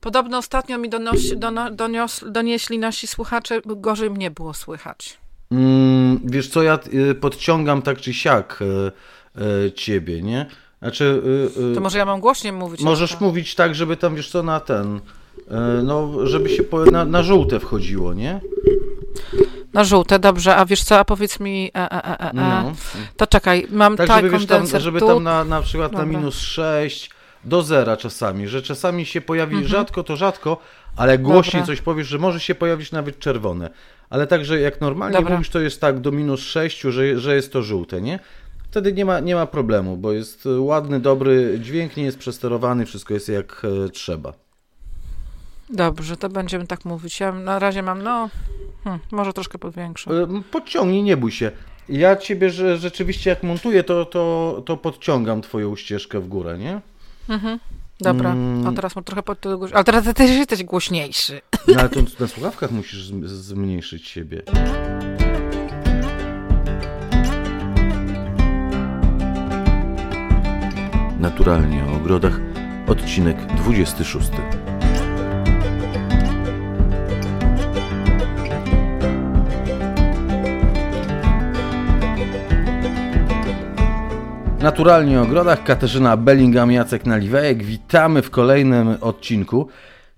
Podobno ostatnio mi donosi, dono, donios, donieśli nasi słuchacze, gorzej mnie było słychać. Mm, wiesz co, ja y, podciągam tak czy siak y, y, ciebie, nie? Znaczy, y, y, To może ja mam głośniej mówić. możesz Jolka? mówić tak, żeby tam, wiesz co, na ten, y, no, żeby się po, na, na żółte wchodziło, nie? Na żółte, dobrze. A wiesz co, a powiedz mi, e, e, e, e, e. No. to czekaj, mam Tak, tak, żeby, wiesz, tam, żeby tu. tam na, na przykład na Dobra. minus 6 do zera czasami, że czasami się pojawi Mhm. rzadko, to rzadko, ale głośniej Dobra. coś powiesz, że może się pojawić nawet czerwone. Ale także jak normalnie Dobra. mówisz, to jest tak do minus 6, że, że jest to żółte, nie? Wtedy nie ma, nie ma problemu, bo jest e, ładny, dobry dźwięk, nie jest przesterowany, wszystko jest jak e, trzeba. Dobrze, to będziemy tak mówić. Ja na razie mam, no, hmm, może troszkę podwiększę. E, Podciągnij, nie bój się. Ja ciebie że rzeczywiście jak montuję, to, to, to podciągam twoją ścieżkę w górę, nie? Dobra, mm. a teraz mam trochę pod tego głoś- Ale teraz ty też jesteś głośniejszy. No ale to na słuchawkach musisz zm- zmniejszyć siebie. Naturalnie o ogrodach, odcinek 26. Naturalnie o ogrodach, Katarzyna Bellingham, Jacek Naliwejek. Witamy w kolejnym odcinku.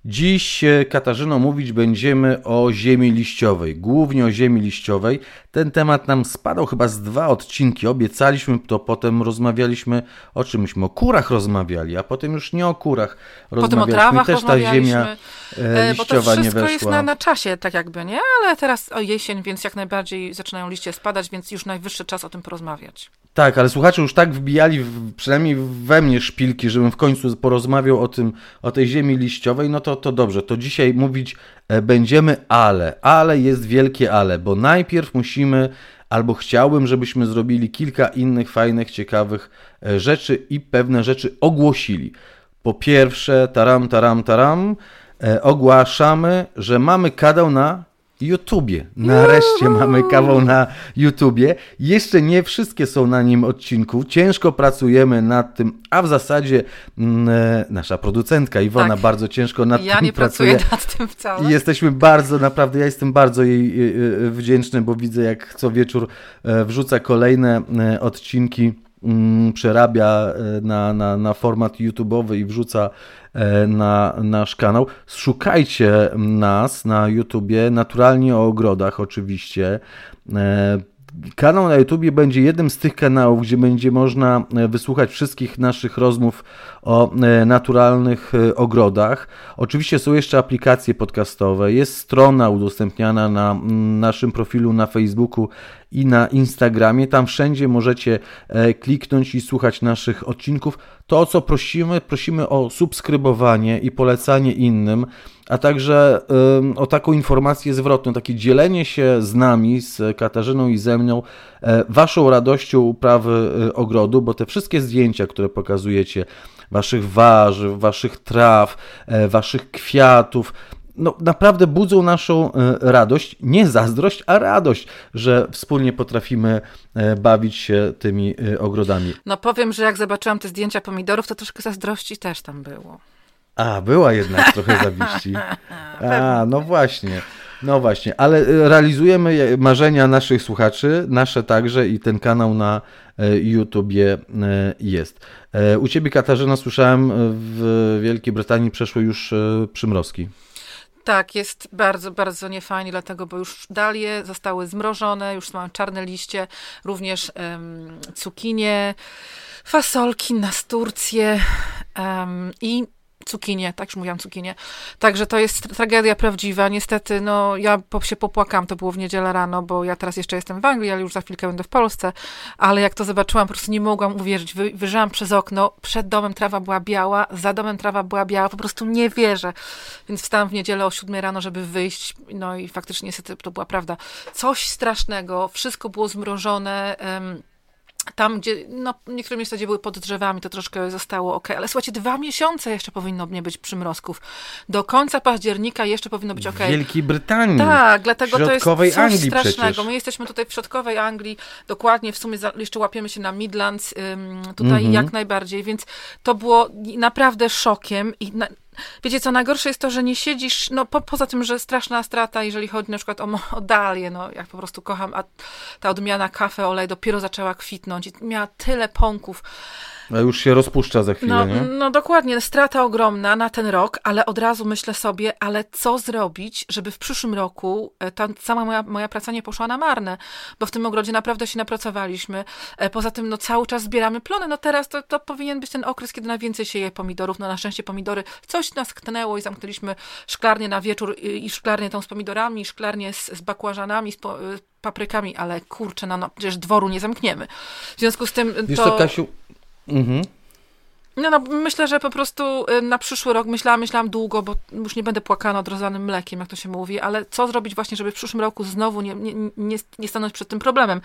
Dziś, e, Katarzyno, mówić będziemy o ziemi liściowej, głównie o ziemi liściowej. Ten temat nam spadał chyba z dwa odcinki. Obiecaliśmy to, potem rozmawialiśmy o czymśmy, o kurach rozmawiali, a potem już nie o kurach Potem o rozmawialiśmy. trawach Też ta ziemia rozmawialiśmy. e, E, Bo to wszystko jest na, na czasie, tak jakby, nie? Ale teraz o jesień, więc jak najbardziej zaczynają liście spadać, więc już najwyższy czas o tym porozmawiać. Tak, ale słuchacze już tak wbijali, w, przynajmniej we mnie szpilki, żebym w końcu porozmawiał o tym, o tej ziemi liściowej, no to, to dobrze, to dzisiaj mówić będziemy ale, ale jest wielkie ale, bo najpierw musimy, albo chciałbym, żebyśmy zrobili kilka innych fajnych, ciekawych e, rzeczy i pewne rzeczy ogłosili. Po pierwsze, taram, taram, taram, e, ogłaszamy, że mamy kanał na YouTubie. Nareszcie mamy kawał na YouTubie. Jeszcze nie wszystkie są na nim odcinku. Ciężko pracujemy nad tym, a w zasadzie mm, e, nasza producentka Iwona Tak. bardzo ciężko nad Ja tym nie pracuje. pracuję nad tym wcale. I jesteśmy bardzo, naprawdę, ja jestem bardzo jej e, e, wdzięczny, bo widzę, jak co wieczór wrzuca kolejne odcinki, przerabia e, na, na, na format YouTube'owy i wrzuca e, na nasz kanał. Szukajcie nas na YouTubie, naturalnie o ogrodach oczywiście. Kanał na YouTubie będzie jednym z tych kanałów, gdzie będzie można e, wysłuchać wszystkich naszych rozmów o e, naturalnych e, ogrodach. Oczywiście są jeszcze aplikacje podcastowe, jest strona udostępniana na naszym profilu na Facebooku i na Instagramie. Tam wszędzie możecie kliknąć i słuchać naszych odcinków. To, o co prosimy, prosimy o subskrybowanie i polecanie innym, a także o taką informację zwrotną, takie dzielenie się z nami, z Katarzyną i ze mną, e, waszą radością uprawy e, ogrodu, bo te wszystkie zdjęcia, które pokazujecie, waszych warzyw, waszych traw, e, waszych kwiatów, no, naprawdę budzą naszą e, radość, nie zazdrość, a radość, że wspólnie potrafimy e, bawić się tymi e, ogrodami. No powiem, że jak zobaczyłam te zdjęcia pomidorów, to troszkę zazdrości też tam było. A, była jednak trochę zawiści. A, no właśnie. No właśnie, ale e, realizujemy je- marzenia naszych słuchaczy, nasze także i ten kanał na e, YouTubie e, jest. E, U Ciebie, Katarzyna, słyszałem, w Wielkiej Brytanii przeszły już przymrozki. Tak, jest bardzo, bardzo niefajnie, dlatego, bo już dalie zostały zmrożone, już mamy czarne liście, również em, cukinie, fasolki, nasturcje em, i cukinie, tak już mówiłam cukinie. Także to jest tragedia prawdziwa. Niestety, no ja się popłakałam, to było w niedzielę rano, bo ja teraz jeszcze jestem w Anglii, ale już za chwilkę będę w Polsce, ale jak to zobaczyłam, po prostu nie mogłam uwierzyć. Wy, wyjrzałam przez okno, przed domem trawa była biała, za domem trawa była biała, po prostu nie wierzę. Więc wstałam w niedzielę o 7 rano, żeby wyjść, no i faktycznie niestety to była prawda. Coś strasznego, wszystko było zmrożone, em, tam, gdzie no, niektóre miejsca, gdzie były pod drzewami, to troszkę zostało ok, ale słuchajcie, dwa miesiące jeszcze powinno nie być przymrozków. Do końca października jeszcze powinno być ok. W Wielkiej Brytanii. Tak, dlatego to jest coś Anglii strasznego. przecież. My jesteśmy tutaj w środkowej Anglii, dokładnie w sumie za, jeszcze łapiemy się na Midlands, ym, tutaj Mhm. jak najbardziej, więc to było naprawdę szokiem i na, wiecie co, najgorsze jest to, że nie siedzisz, no po, poza tym, że straszna strata, jeżeli chodzi na przykład o, o dalię, no jak po prostu kocham, a ta odmiana kafe olej dopiero zaczęła kwitnąć i miała tyle pąków, a już się rozpuszcza za chwilę, no, nie? No dokładnie, strata ogromna na ten rok, ale od razu myślę sobie, ale co zrobić, żeby w przyszłym roku e, ta sama moja, moja praca nie poszła na marne, bo w tym ogrodzie naprawdę się napracowaliśmy. E, poza tym no cały czas zbieramy plony, no teraz to, to powinien być ten okres, kiedy najwięcej się je pomidorów, no na szczęście pomidory, coś nas tknęło i zamknęliśmy szklarnię na wieczór i, szklarnię tą z pomidorami, i szklarnię z, z bakłażanami, z, po, z paprykami, ale kurczę, no, no przecież dworu nie zamkniemy. W związku z tym Wiesz to... co, Kasiu, Mhm. No, no, myślę, że po prostu na przyszły rok myślałam, myślałam długo, bo już nie będę płakana odrozanym mlekiem, jak to się mówi, ale co zrobić właśnie, żeby w przyszłym roku znowu nie, nie, nie, nie stanąć przed tym problemem.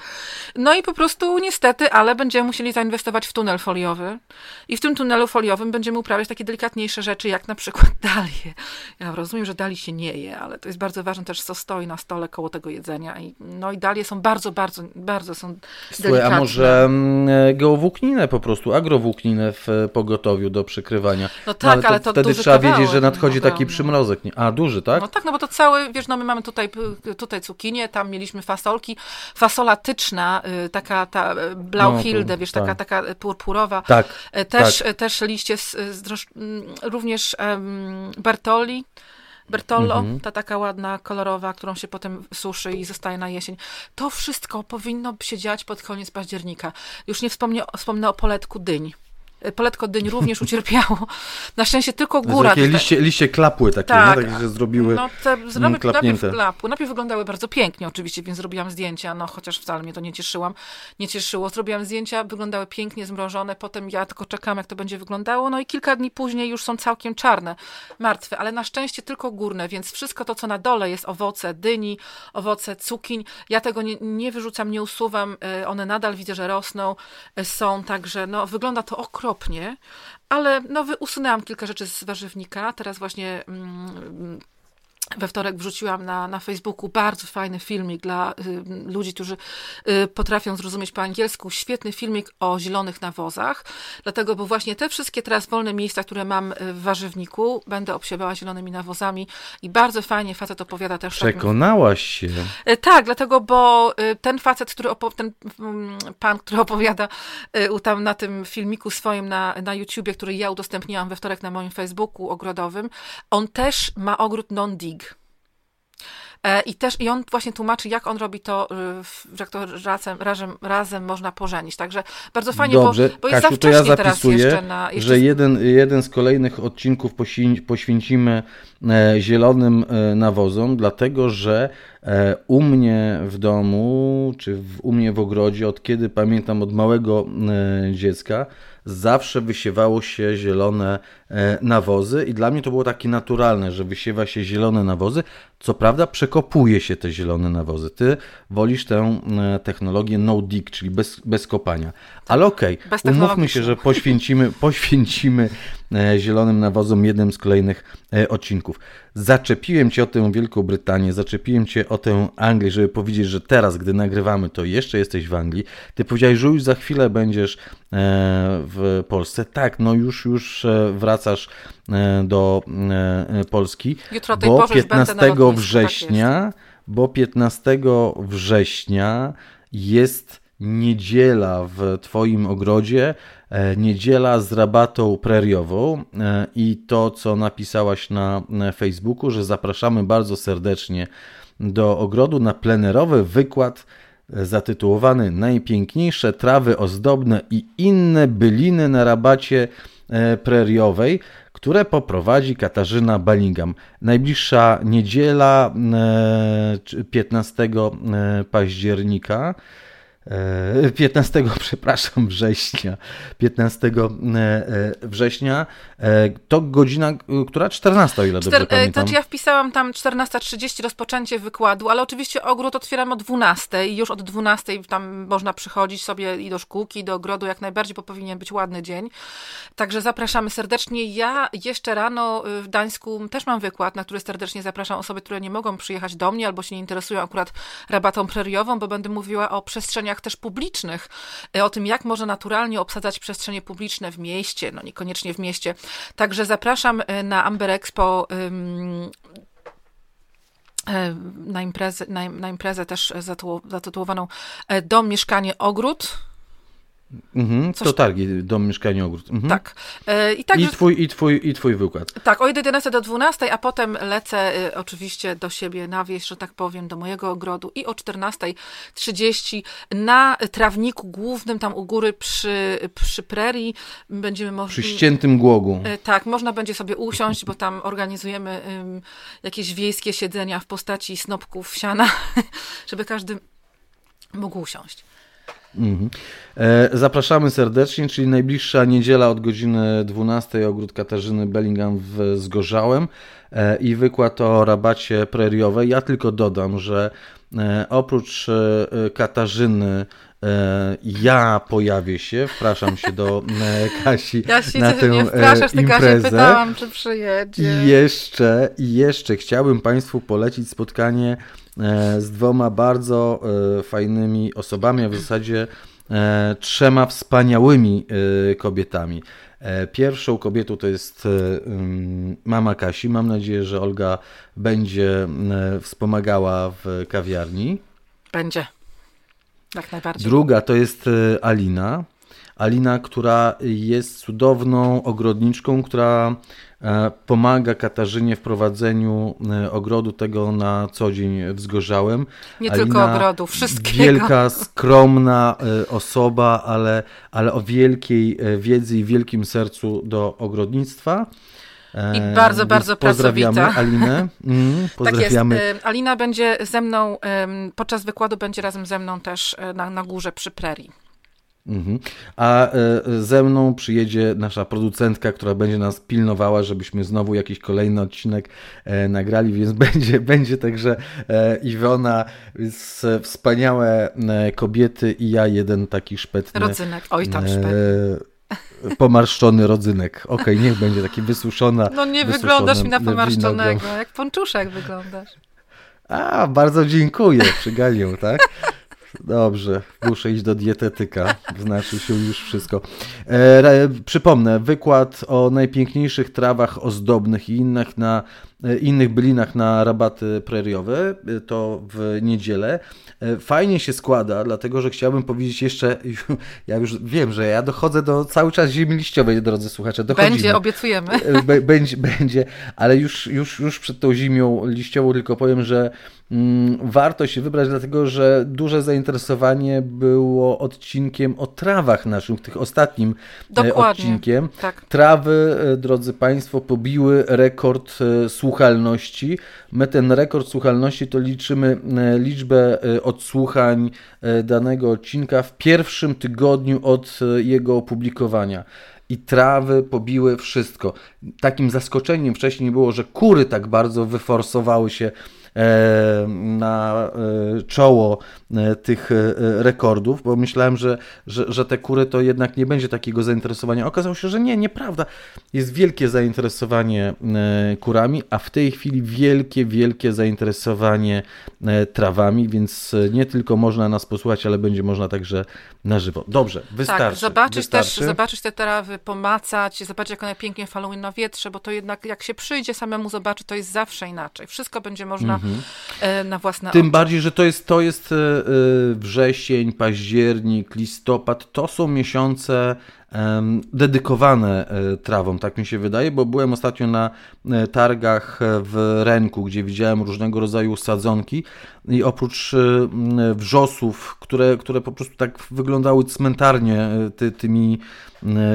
No i po prostu niestety, ale będziemy musieli zainwestować w tunel foliowy i w tym tunelu foliowym będziemy uprawiać takie delikatniejsze rzeczy, jak na przykład dalię. Ja rozumiem, że dali się nie je, ale to jest bardzo ważne też, co stoi na stole koło tego jedzenia. I, no i dalie są bardzo, bardzo, bardzo są Słuchaj, delikatne. a może mm, geowłókninę po prostu, agrowłókninę w pogotowiu do przykrywania. No tak, no, ale, to ale to wtedy trzeba wiedzieć, że nadchodzi taki przymrozek. A, duży, tak? No tak, no bo to cały, wiesz, no my mamy tutaj, tutaj cukinię, tam mieliśmy fasolki. Fasola tyczna, y, taka ta y, Blauhilde, no, wiesz, tak. taka, taka purpurowa. Tak, y, też, tak. też liście z, z, mm, również um, Bertolli. Bertollo, mhm. ta taka ładna, kolorowa, którą się potem suszy i zostaje na jesień. To wszystko powinno się dziać pod koniec października. Już nie wspomnę, wspomnę o poletku dyń. Poletko dyń również ucierpiało. Na szczęście tylko góra. Takie liście, liście klapły takie, tak. takie że zrobiły no, te zrobiły najpierw klapły. Najpierw wyglądały bardzo pięknie oczywiście, więc zrobiłam zdjęcia, no chociaż wcale mnie to nie cieszyłam. Nie cieszyło. Zrobiłam zdjęcia, wyglądały pięknie zmrożone, potem ja tylko czekam, jak to będzie wyglądało, no i kilka dni później już są całkiem czarne, martwe, ale na szczęście tylko górne, więc wszystko to, co na dole jest, owoce dyni, owoce cukiń, ja tego nie, nie wyrzucam, nie usuwam, e, one nadal widzę, że rosną, e, są, także no wygląda to okropnie okropnie, ale no, usunęłam kilka rzeczy z warzywnika. Teraz właśnie mm, we wtorek wrzuciłam na, na Facebooku bardzo fajny filmik dla y, ludzi, którzy y, potrafią zrozumieć po angielsku. Świetny filmik o zielonych nawozach. Dlatego, bo właśnie te wszystkie teraz wolne miejsca, które mam w warzywniku, będę obsiewała zielonymi nawozami i bardzo fajnie facet opowiada też. Przekonałaś się. Y, tak, dlatego, bo y, ten facet, który ten mm, pan, który opowiada y, tam na tym filmiku swoim na, na YouTubie, który ja udostępniłam we wtorek na moim Facebooku ogrodowym, on też ma ogród non-dig I też i on właśnie tłumaczy, jak on robi to, y, jak to razem, razem, razem można pożenić. Także bardzo fajnie, Dobrze. bo, bo jest Kasiu, za to ja zapisuję, jeszcze na, jeszcze... że jeden, jeden z kolejnych odcinków poświęcimy e, zielonym e, nawozom, dlatego że u mnie w domu, czy u mnie w ogrodzie, od kiedy pamiętam od małego dziecka, zawsze wysiewało się zielone e, nawozy i dla mnie to było takie naturalne, że wysiewa się zielone nawozy. Co prawda przekopuje się te zielone nawozy. Ty wolisz tę e, technologię no dig, czyli bez, bez kopania. Ale okej, okay, umówmy się, że poświęcimy, poświęcimy e, zielonym nawozom jednym z kolejnych odcinków. Zaczepiłem Cię o tę Wielką Brytanię, zaczepiłem Cię o tę Anglię, żeby powiedzieć, że teraz, gdy nagrywamy, to jeszcze jesteś w Anglii. Ty powiedziałeś, że już za chwilę będziesz w w Polsce. Tak, no już, już e, wracasz e, do e, Polski, Jutro bo 15 tak września, tak bo 15 września jest niedziela w Twoim ogrodzie, niedziela z rabatą preriową i to, co napisałaś na Facebooku, że zapraszamy bardzo serdecznie do ogrodu na plenerowy wykład zatytułowany Najpiękniejsze trawy ozdobne i inne byliny na rabacie e, preriowej, które poprowadzi Katarzyna Balingam. Najbliższa niedziela 15 e, e, października 15, e, przepraszam, września, 15 e, e, września, to godzina, która 14, o ile dobrze Czter, pamiętam. Znaczy ja wpisałam tam 14.30 rozpoczęcie wykładu, ale oczywiście ogród otwieram o 12 i już od 12 tam można przychodzić sobie i do szkółki, i do ogrodu jak najbardziej, bo powinien być ładny dzień. Także zapraszamy serdecznie. Ja jeszcze rano w Gdańsku też mam wykład, na który serdecznie zapraszam osoby, które nie mogą przyjechać do mnie albo się nie interesują akurat rabatą preriową, bo będę mówiła o przestrzeniach przestrzeniach też publicznych, e, o tym, jak można naturalnie obsadzać przestrzenie publiczne w mieście, no niekoniecznie w mieście. Także zapraszam e, na Amber Expo na imprezę, na, na imprezę też zatytułowaną Dom, Mieszkanie, Ogród Mhm, to targi, dom, mieszkanie, ogród. Mhm. Tak. E, I, tak, I, twój, i, twój, I twój wykład. Tak, od 11 do 12, a potem lecę y, oczywiście do siebie na wieś, że tak powiem, do mojego ogrodu i o 14.30 na trawniku głównym, tam u góry przy, przy prerii będziemy mogli... Przy ściętym głogu. Y, tak, można będzie sobie usiąść, bo tam organizujemy y, jakieś wiejskie siedzenia w postaci snopków siana, żeby każdy mógł usiąść. Mhm. E, zapraszamy serdecznie, czyli najbliższa niedziela od godziny 12 ogród Katarzyny Bellingham w Zgorzałem e, i wykład o rabacie preriowej. Ja tylko dodam, że e, oprócz Katarzyny ja pojawię się, wpraszam się do Kasi ja się na tę nie wpraszasz, imprezę. pytałam, czy przyjedzie. I jeszcze, I jeszcze chciałbym Państwu polecić spotkanie z dwoma bardzo e, fajnymi osobami, a w zasadzie e, trzema wspaniałymi kobietami. Pierwszą kobietą to jest mama Kasi. Mam nadzieję, że Olga będzie wspomagała w kawiarni. Będzie. Jak najbardziej. Druga to jest Alina. Alina, która jest cudowną ogrodniczką, która E, pomaga Katarzynie w prowadzeniu e, ogrodu tego na co dzień wzgorzałem. Nie Alina, tylko ogrodu, wszystkiego. Wielka, skromna e, osoba, ale, ale o wielkiej wiedzy i wielkim sercu do ogrodnictwa. I bardzo, bardzo pozdrawiamy pracowita. Alinę. Mm, pozdrawiamy. Tak jest. Alina będzie ze mną, podczas wykładu będzie razem ze mną też na, na górze przy prerii. Mhm. A e, ze mną przyjedzie nasza producentka, która będzie nas pilnowała, żebyśmy znowu jakiś kolejny odcinek e, nagrali, więc będzie, będzie także e, Iwona, wspaniałe kobiety i ja jeden taki szpetny. Rodzynek, oj tam szpetny pomarszczony rodzynek. Okej, okay, niech będzie taki wysuszona. No nie wyglądasz mi na pomarszczonego, jak ponczuszek wyglądasz. A, bardzo dziękuję, przyganił, tak? Dobrze, muszę iść do dietetyka, znaczy się już wszystko. E, przypomnę, wykład o najpiękniejszych trawach ozdobnych i innych, na, innych bylinach na rabaty preriowe, e, to w niedzielę. E, fajnie się składa, dlatego że chciałbym powiedzieć jeszcze, ja już wiem, że ja dochodzę do cały czas ziemi liściowej, drodzy słuchacze. Dochodzimy. Będzie, obiecujemy. Będzie, będzie, ale już, już, już przed tą zimią liściową tylko powiem, że Mm, warto się wybrać, dlatego że duże zainteresowanie było odcinkiem o trawach naszym, tych ostatnim e, Dokładnie. odcinkiem. Tak. Trawy, e, drodzy Państwo, pobiły rekord e, słuchalności. My ten rekord słuchalności to liczymy liczbę odsłuchań danego odcinka w pierwszym tygodniu od jego opublikowania i trawy pobiły wszystko. Takim zaskoczeniem wcześniej było, że kury tak bardzo wyforsowały się E, na e, czoło e, tych rekordów, bo myślałem, że, że, że te kury to jednak nie będzie takiego zainteresowania. Okazało się, że nie, nieprawda. Jest wielkie zainteresowanie kurami, a w tej chwili wielkie, wielkie zainteresowanie trawami, więc nie tylko można nas posłuchać, ale będzie można także na żywo. Dobrze, wystarczy. Tak, zobaczyć wystarczy. też, zobaczyć te trawy, pomacać, zobaczyć jak one pięknie falują na wietrze, bo to jednak jak się przyjdzie samemu zobaczyć, to jest zawsze inaczej. Wszystko będzie można mhm na własne Tym oczy. bardziej, że to jest, to jest e, e, wrzesień, październik, listopad. To są miesiące dedykowane trawom, tak mi się wydaje, bo byłem ostatnio na targach w Renku, gdzie widziałem różnego rodzaju sadzonki i oprócz wrzosów, które, które po prostu tak wyglądały cmentarnie ty, tymi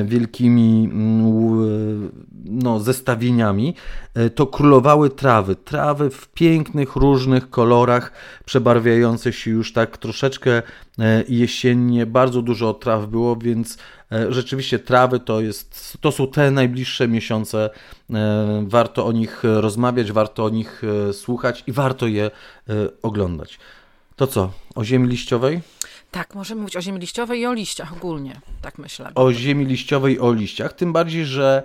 wielkimi mm, no, zestawieniami, e, to królowały trawy. Trawy w pięknych, różnych kolorach, przebarwiające się już tak troszeczkę e, jesiennie. Bardzo dużo traw było, więc rzeczywiście trawy to, jest, to są te najbliższe miesiące. Warto o nich rozmawiać, warto o nich słuchać i warto je oglądać. To co, o ziemi liściowej? Tak, możemy mówić o ziemi liściowej i o liściach ogólnie, tak myślę. O ziemi liściowej i o liściach, tym bardziej, że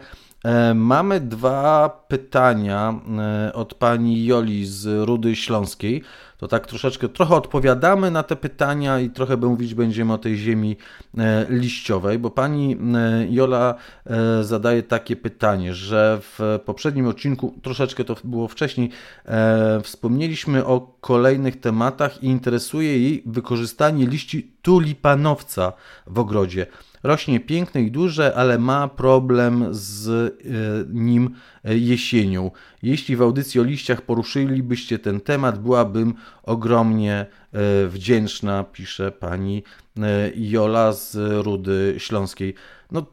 mamy dwa pytania e, od pani Joli z Rudy Śląskiej. to tak troszeczkę, trochę odpowiadamy na te pytania i trochę mówić będziemy o tej ziemi e, liściowej, bo pani e, Jola e, zadaje takie pytanie, że w poprzednim odcinku, troszeczkę to było wcześniej, wspomnieliśmy o kolejnych tematach i interesuje jej wykorzystanie liści tulipanowca w ogrodzie. Rośnie piękne i duże, ale ma problem z e, nim e, jesienią. Jeśli w audycji o liściach poruszylibyście ten temat, byłabym ogromnie e, wdzięczna, pisze pani Jola z Rudy Śląskiej. No,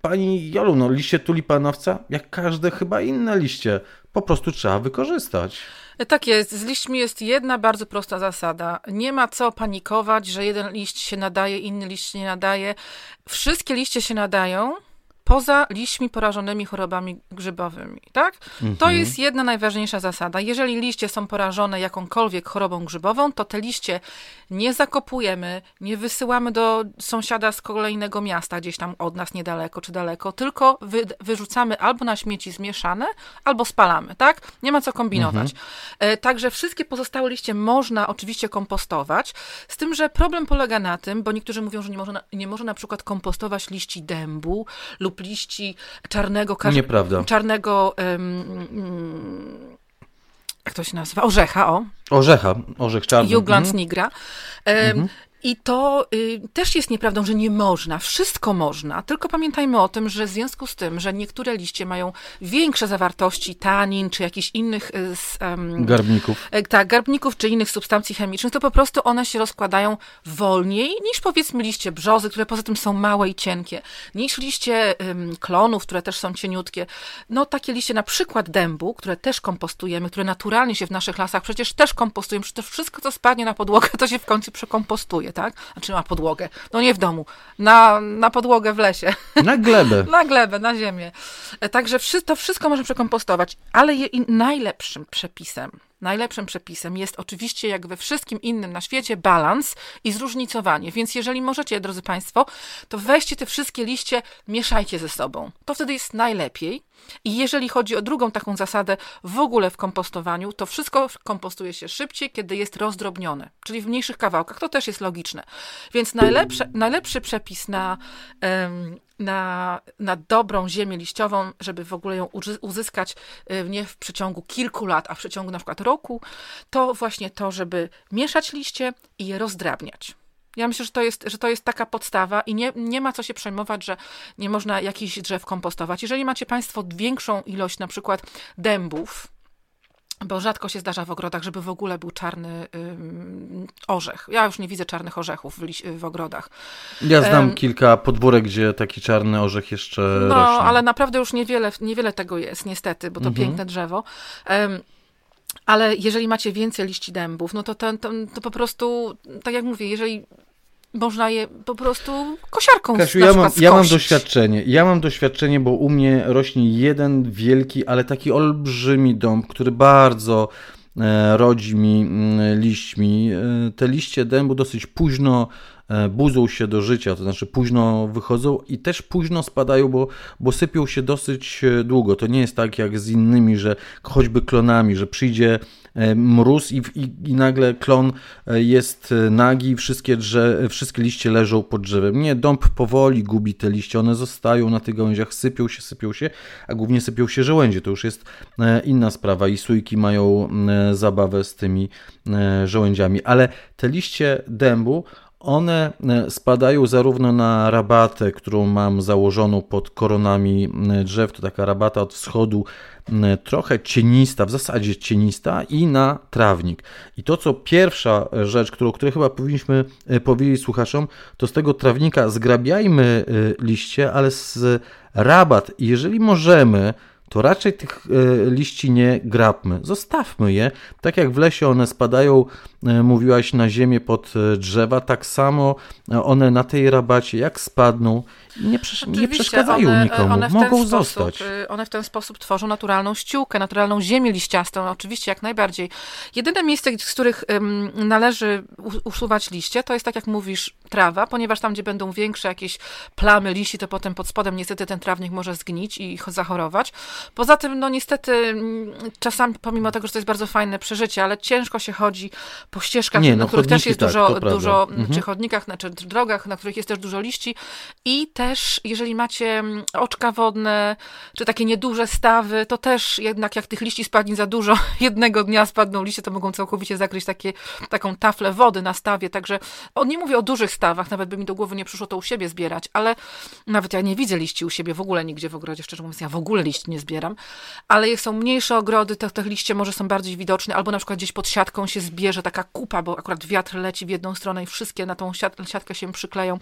pani Jolu, no liście tulipanowca, jak każde chyba inne liście, po prostu trzeba wykorzystać. Tak jest. Z liśćmi jest jedna bardzo prosta zasada. Nie ma co panikować, że jeden liść się nadaje, inny liść nie nadaje. Wszystkie liście się nadają, poza liśćmi porażonymi chorobami grzybowymi, tak? Mhm. To jest jedna najważniejsza zasada. Jeżeli liście są porażone jakąkolwiek chorobą grzybową, to te liście nie zakopujemy, nie wysyłamy do sąsiada z kolejnego miasta, gdzieś tam od nas niedaleko czy daleko, tylko wy, wyrzucamy albo na śmieci zmieszane, albo spalamy, tak? Nie ma co kombinować. Mhm. E, także wszystkie pozostałe liście można oczywiście kompostować, z tym, że problem polega na tym, bo niektórzy mówią, że nie można, nie można na przykład kompostować liści dębu lub liści czarnego... Nieprawda. Czarnego... Um, jak to się nazywa? Orzecha, o. Orzecha, orzech czarny. Jugland mhm. nigra. Um, mhm. I to y, też jest nieprawdą, że nie można. Wszystko można, tylko pamiętajmy o tym, że w związku z tym, że niektóre liście mają większe zawartości tanin czy jakichś innych y, um, garbników. Y, tak, garbników czy innych substancji chemicznych, to po prostu one się rozkładają wolniej niż powiedzmy liście brzozy, które poza tym są małe i cienkie, niż liście um, klonów, które też są cieniutkie. No takie liście na przykład dębu, które też kompostujemy, które naturalnie się w naszych lasach przecież też kompostujemy, przecież wszystko, co spadnie na podłogę, to się w końcu przekompostuje tak? Znaczy na podłogę. No nie w domu, na, na podłogę w lesie. Na glebę. na glebę, na ziemię. E, także to wszystko można przekompostować, ale je, najlepszym przepisem Najlepszym przepisem jest oczywiście, jak we wszystkim innym na świecie, balans i zróżnicowanie. Więc jeżeli możecie, drodzy Państwo, to weźcie te wszystkie liście, mieszajcie ze sobą. To wtedy jest najlepiej. I jeżeli chodzi o drugą taką zasadę w ogóle w kompostowaniu, to wszystko kompostuje się szybciej, kiedy jest rozdrobnione, czyli w mniejszych kawałkach. To też jest logiczne. Więc najlepszy, przepis na, na, na dobrą ziemię liściową, żeby w ogóle ją uzyskać y, nie w przeciągu kilku lat, a w przeciągu na przykład roku, to właśnie to, żeby mieszać liście i je rozdrabniać. Ja myślę, że to jest, że to jest taka podstawa i nie, nie ma co się przejmować, że nie można jakichś drzew kompostować. Jeżeli macie Państwo większą ilość na przykład dębów, bo rzadko się zdarza w ogrodach, żeby w ogóle był czarny orzech. Ja już nie widzę czarnych orzechów w, w ogrodach. Ja znam um, kilka podwórek, gdzie taki czarny orzech jeszcze no, rośnie. Ale naprawdę już niewiele, niewiele tego jest, niestety, bo to mhm. piękne drzewo. Um, ale jeżeli macie więcej liści dębów, no to, to, to, to po prostu, tak jak mówię, jeżeli można je po prostu kosiarką Kasiu, ja mam, ja mam doświadczenie. Ja mam doświadczenie, bo u mnie rośnie jeden wielki, ale taki olbrzymi dąb, który bardzo e, rodzi mi mm, liśćmi. E, te liście dębu dosyć późno E, budzą się do życia, to znaczy późno wychodzą i też późno spadają, bo, bo sypią się dosyć długo. To nie jest tak jak z innymi, że choćby klonami, że przyjdzie mróz i, i, i nagle klon jest nagi, wszystkie, drze, wszystkie liście leżą pod drzewem. Nie, dąb powoli gubi te liście, one zostają na tych gałęziach, sypią się, sypią się, a głównie sypią się żołędzie. To już jest inna sprawa i sójki mają zabawę z tymi żołędziami. Ale te liście dębu, one e, spadają zarówno na rabatę, którą mam założoną pod koronami e, drzew, to taka rabata od wschodu, e, trochę cienista, w zasadzie cienista, i na trawnik. I to, co pierwsza rzecz, którą, której chyba powinniśmy powiedzieć słuchaczom, to z tego trawnika zgrabiajmy liście, ale z rabat, jeżeli możemy, to raczej tych liści nie grabmy. Zostawmy je. Tak jak w lesie one spadają, mówiłaś, na ziemię pod e, drzewa, tak samo one na tej rabacie, jak spadną, nie, przesz nie przeszkadzają one, nikomu, one mogą sposób, zostać. One w ten sposób tworzą naturalną ściółkę, naturalną ziemię liściastą, oczywiście jak najbardziej. Jedyne miejsce, z których należy usuwać liście, to jest tak jak mówisz, trawa, ponieważ tam, gdzie będą większe jakieś plamy liści, to potem pod spodem niestety ten trawnik może zgnić i zachorować. Poza tym, no niestety, mm, czasami, pomimo tego, że to jest bardzo fajne przeżycie, ale ciężko się chodzi po ścieżkach, Nie, na no, których też jest tak, dużo, dużo mm, Mhm. czy chodnikach, znaczy drogach, na których jest też dużo liści. I też, jeżeli macie mm, oczka wodne, czy takie nieduże stawy, to też jednak jak tych liści spadnie za dużo, jednego dnia spadną liście, to mogą całkowicie zakryć takie, taką taflę wody na stawie, także o, nie mówię o dużych stawach, nawet by mi do głowy nie przyszło to u siebie zbierać, ale nawet ja nie widzę liści u siebie w ogóle nigdzie w ogrodzie, szczerze mówiąc, ja w ogóle liści nie zbieram, ale jak są mniejsze ogrody, to te liście może są bardziej widoczne, albo na przykład gdzieś pod siatką się zbierze taka kupa, bo akurat wiatr leci w jedną stronę i wszystkie na tą siat- siatkę się przykleją,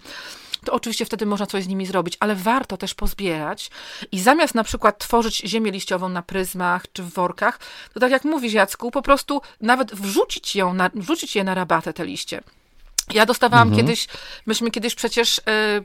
to oczywiście wtedy można coś z nimi zrobić, ale warto też pozbierać i zamiast na przykład tworzyć ziemię liściową na pryzmach czy w workach, to tak jak mówisz Jacku, po prostu nawet wrzucić ją, na, wrzucić je na rabatę te liście. Ja dostawałam Mhm. kiedyś, myśmy kiedyś przecież e,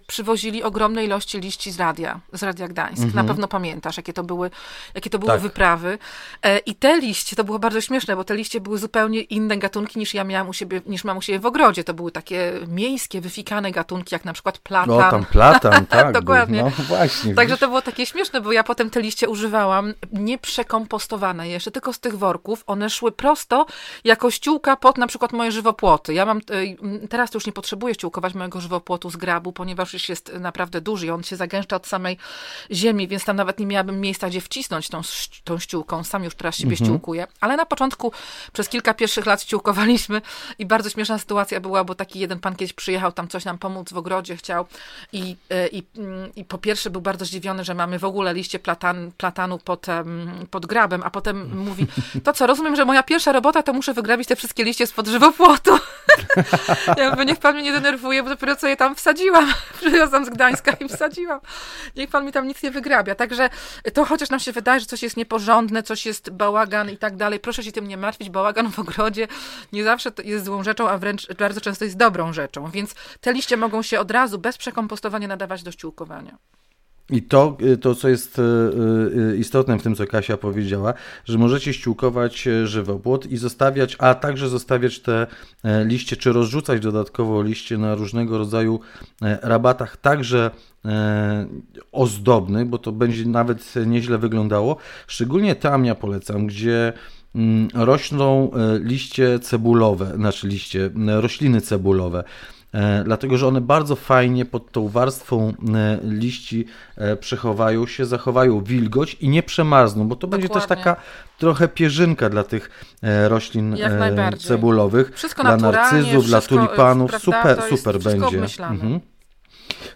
przywozili ogromne ilości liści z radia, z Radia Gdańsk. Mhm. Na pewno pamiętasz, jakie to były, jakie to były Tak. wyprawy. E, I te liście, to było bardzo śmieszne, bo te liście były zupełnie inne gatunki niż ja miałam u siebie, niż mam u siebie w ogrodzie. To były takie miejskie, wyfikane gatunki, jak na przykład platan. No tam platan, tak. Dokładnie. Był, no właśnie. Także widzisz? to było takie śmieszne, bo ja potem te liście używałam nieprzekompostowane jeszcze, tylko z tych worków. One szły prosto jako ściółka pod na przykład moje żywopłoty. Ja mam, y, teraz to już nie potrzebuję ściółkować mojego żywopłotu z grabu, ponieważ już jest naprawdę duży i on się zagęszcza od samej ziemi, więc tam nawet nie miałabym miejsca, gdzie wcisnąć tą, tą ściółką. Sam już teraz siebie ściółkuję. Ale na początku przez kilka pierwszych lat ściółkowaliśmy i bardzo śmieszna sytuacja była, bo taki jeden pan kiedyś przyjechał tam coś nam pomóc w ogrodzie, chciał i, e, i, mm, i po pierwsze był bardzo zdziwiony, że mamy w ogóle liście platan, platanu pod, pod grabem, a potem mówi, to co, rozumiem, że moja pierwsza robota to muszę wygrabić te wszystkie liście spod żywopłotu. mówię, niech pan mnie nie denerwuje, bo dopiero co je tam wsadziłam. Przywiozłam z Gdańska i wsadziłam. Niech pan mi tam nic nie wygrabia. Także to chociaż nam się wydaje, że coś jest nieporządne, coś jest bałagan i tak dalej, proszę się tym nie martwić, bałagan w ogrodzie nie zawsze jest złą rzeczą, a wręcz bardzo często jest dobrą rzeczą. Więc te liście mogą się od razu bez przekompostowania nadawać do ściółkowania. I to, y, to, co jest y, y, istotne w tym, co Kasia powiedziała, że możecie ściółkować żywopłot i zostawiać, a także zostawiać te e, liście, czy rozrzucać dodatkowo liście na różnego rodzaju e, rabatach, także e, ozdobnych, bo to będzie nawet nieźle wyglądało. Szczególnie tam ja polecam, gdzie mm, rośną liście cebulowe, znaczy liście, rośliny cebulowe. E, Dlatego, że one bardzo fajnie pod tą warstwą e, liści e, przechowają się, zachowają wilgoć i nie przemarzną, bo to będzie też Dokładnie. taka trochę pierzynka dla tych roślin cebulowych, Wszystko dla narcyzów, dla wszystko, tulipanów. prawda, Super, super będzie.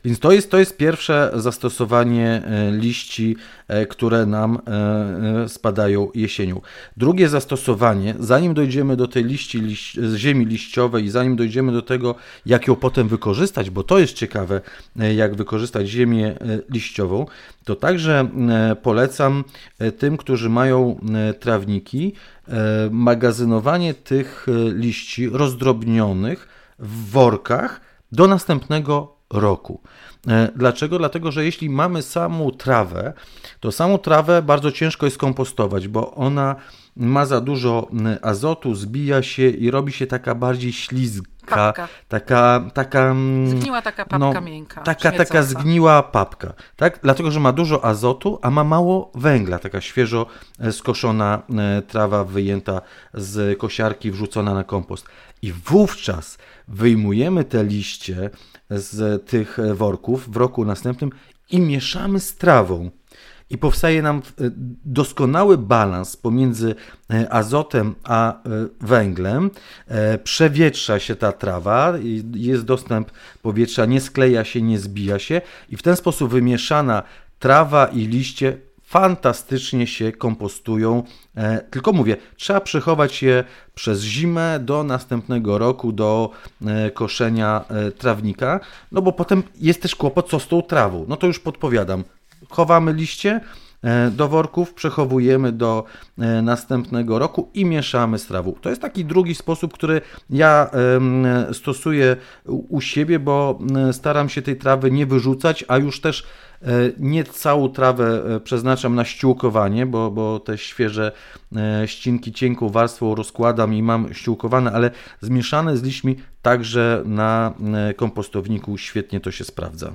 Więc to jest, to jest pierwsze zastosowanie e, liści, e, które nam e, spadają jesienią. Drugie zastosowanie, zanim dojdziemy do tej liści, liść, z ziemi liściowej i zanim dojdziemy do tego, jak ją potem wykorzystać, bo to jest ciekawe, jak wykorzystać ziemię liściową, to także polecam tym, którzy mają trawniki, magazynowanie tych liści rozdrobnionych w workach do następnego roku. E, Dlaczego? Dlatego, że jeśli mamy samą trawę, to samą trawę bardzo ciężko jest kompostować, bo ona ma za dużo m, azotu, zbija się i robi się taka bardziej ślizga, Papka. taka, taka mm, Zgniła taka papka miękka. Taka, taka zgniła papka, tak? Dlatego, że ma dużo azotu, a ma mało węgla, taka świeżo e, skoszona e, trawa wyjęta z kosiarki, wrzucona na kompost. I wówczas wyjmujemy te liście z tych e, worków w roku następnym i mieszamy z trawą. I powstaje nam e, doskonały balans pomiędzy e, azotem a węglem. Przewietrza się ta trawa, jest dostęp powietrza, nie skleja się, nie zbija się, i w ten sposób wymieszana trawa i liście fantastycznie się kompostują. E, Tylko mówię, trzeba przechować je przez zimę do następnego roku, do e, koszenia e, trawnika, no bo potem jest też kłopot, co z tą trawą. No to już podpowiadam. Chowamy liście do worków, przechowujemy do następnego roku i mieszamy z trawą. To jest taki drugi sposób, który ja stosuję u siebie, bo staram się tej trawy nie wyrzucać, a już też nie całą trawę e, przeznaczam na ściółkowanie, bo, bo te świeże e, ścinki cienką warstwą rozkładam i mam ściółkowane, ale zmieszane z liśćmi także na e, kompostowniku świetnie to się sprawdza.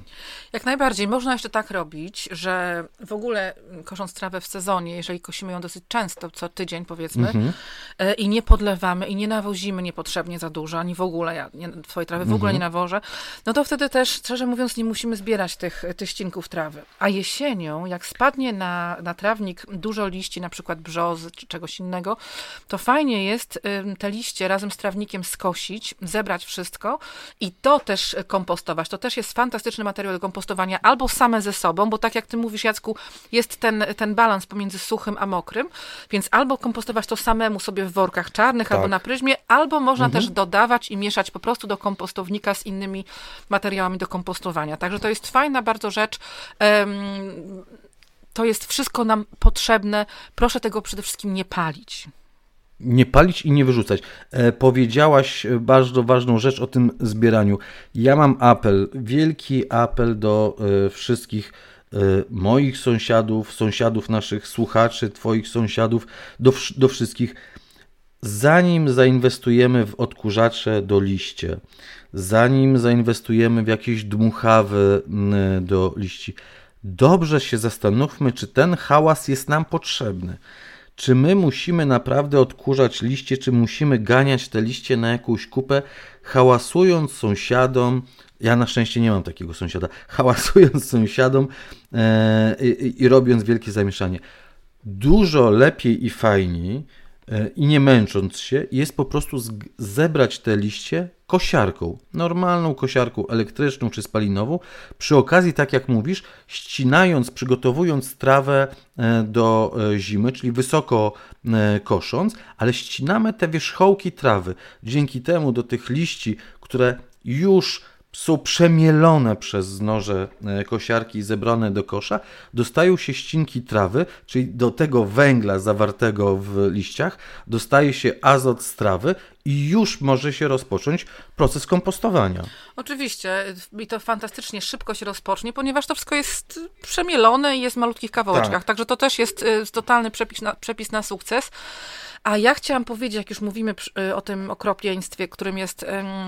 Jak najbardziej. Można jeszcze tak robić, że w ogóle kosząc trawę w sezonie, jeżeli kosimy ją dosyć często, co tydzień powiedzmy, mhm. E, i nie podlewamy i nie nawozimy niepotrzebnie za dużo, ani w ogóle, ja nie, twojej trawy w ogóle mhm. nie nawożę, no to wtedy też, szczerze mówiąc, nie musimy zbierać tych, tych ścinków trawy. A jesienią, jak spadnie na, na trawnik dużo liści, na przykład brzozy czy czegoś innego, to fajnie jest te liście razem z trawnikiem skosić, zebrać wszystko i to też kompostować. To też jest fantastyczny materiał do kompostowania albo same ze sobą, bo tak jak ty mówisz, Jacku, jest ten, ten balans pomiędzy suchym a mokrym, więc albo kompostować to samemu sobie w workach czarnych tak. albo na pryzmie, albo można mhm. też dodawać i mieszać po prostu do kompostownika z innymi materiałami do kompostowania. Także to jest fajna bardzo rzecz. Um, to jest wszystko nam potrzebne. Proszę tego przede wszystkim nie palić. Nie palić i nie wyrzucać. E, powiedziałaś bardzo ważną rzecz o tym zbieraniu. Ja mam apel, wielki apel do e, wszystkich e, moich sąsiadów, sąsiadów naszych słuchaczy, Twoich sąsiadów, do, do wszystkich. Zanim zainwestujemy w odkurzacze do liście, zanim zainwestujemy w jakieś dmuchawy do liści, dobrze się zastanówmy, czy ten hałas jest nam potrzebny. Czy my musimy naprawdę odkurzać liście, czy musimy ganiać te liście na jakąś kupę, hałasując sąsiadom, ja na szczęście nie mam takiego sąsiada, hałasując sąsiadom e, i, i robiąc wielkie zamieszanie. Dużo lepiej i fajniej i nie męcząc się, jest po prostu zebrać te liście kosiarką, normalną kosiarką elektryczną czy spalinową. Przy okazji, tak jak mówisz, ścinając, przygotowując trawę e, do e, zimy, czyli wysoko kosząc, ale ścinamy te wierzchołki trawy. Dzięki temu do tych liści, które już są przemielone przez noże e, kosiarki i zebrane do kosza, dostają się ścinki trawy, czyli do tego węgla zawartego w liściach dostaje się azot z trawy i już może się rozpocząć proces kompostowania. Oczywiście i to fantastycznie szybko się rozpocznie, ponieważ to wszystko jest przemielone i jest w malutkich kawałeczkach, tak. także to też jest e, totalny przepis na, przepis na sukces. A ja chciałam powiedzieć, jak już mówimy y, o tym okropieństwie, którym jest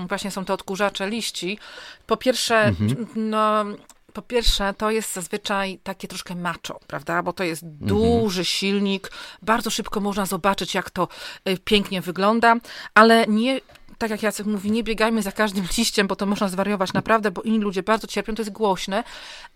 właśnie są te odkurzacze liści. Po pierwsze, mhm. no po pierwsze, to jest zazwyczaj takie troszkę macho, prawda? Bo to jest mhm. duży silnik, bardzo szybko można zobaczyć, jak to y, pięknie wygląda, ale nie. Tak jak Jacek mówi, nie biegajmy za każdym liściem, bo to można zwariować naprawdę, bo inni ludzie bardzo cierpią, to jest głośne,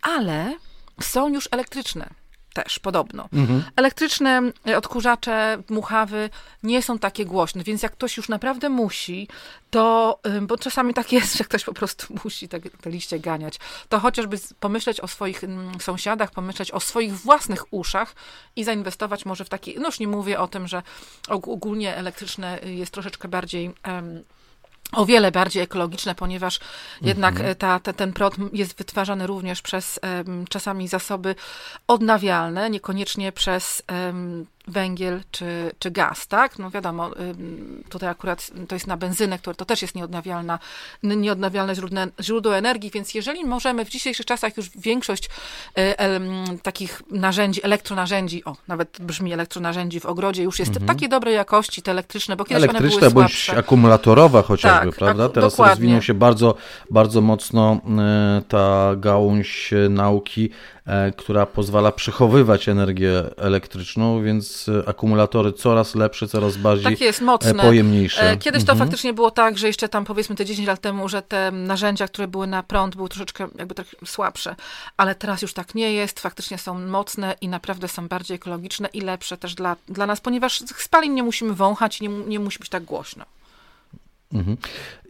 ale są już elektryczne też podobno. Mhm. Elektryczne e, odkurzacze, muchawy nie są takie głośne, więc jak ktoś już naprawdę musi, to, bo czasami tak jest, że ktoś po prostu musi te, te liście ganiać, to chociażby pomyśleć o swoich sąsiadach, pomyśleć o swoich własnych uszach i zainwestować może w takie, no już nie mówię o tym, że ogólnie elektryczne jest troszeczkę bardziej um, o wiele bardziej ekologiczne, ponieważ jednak mhm. ta, ta, ten prąd jest wytwarzany również przez um, czasami zasoby odnawialne, niekoniecznie przez um, węgiel czy, czy gaz, tak? No wiadomo, tutaj akurat to jest na benzynę, które to też jest nieodnawialna, nieodnawialne źródło, źródło energii, więc jeżeli możemy w dzisiejszych czasach już większość e, takich narzędzi, elektronarzędzi, o, nawet brzmi elektronarzędzi w ogrodzie, już jest mhm. takiej dobrej jakości, te elektryczne, bo kiedyś elektryczne one były bądź słabsze. akumulatorowa chociażby, tak, prawda? Teraz dokładnie. rozwinął się bardzo, bardzo mocno e, ta gałąź nauki E, która pozwala przechowywać energię elektryczną, więc e, akumulatory coraz lepsze, coraz bardziej tak jest, mocne. pojemniejsze. E, kiedyś to mhm. faktycznie było tak, że jeszcze tam powiedzmy te 10 lat temu, że te narzędzia, które były na prąd, były troszeczkę jakby tak słabsze, ale teraz już tak nie jest, faktycznie są mocne i naprawdę są bardziej ekologiczne i lepsze też dla, dla nas, ponieważ spalin nie musimy wąchać, nie, nie musi być tak głośno. Mhm.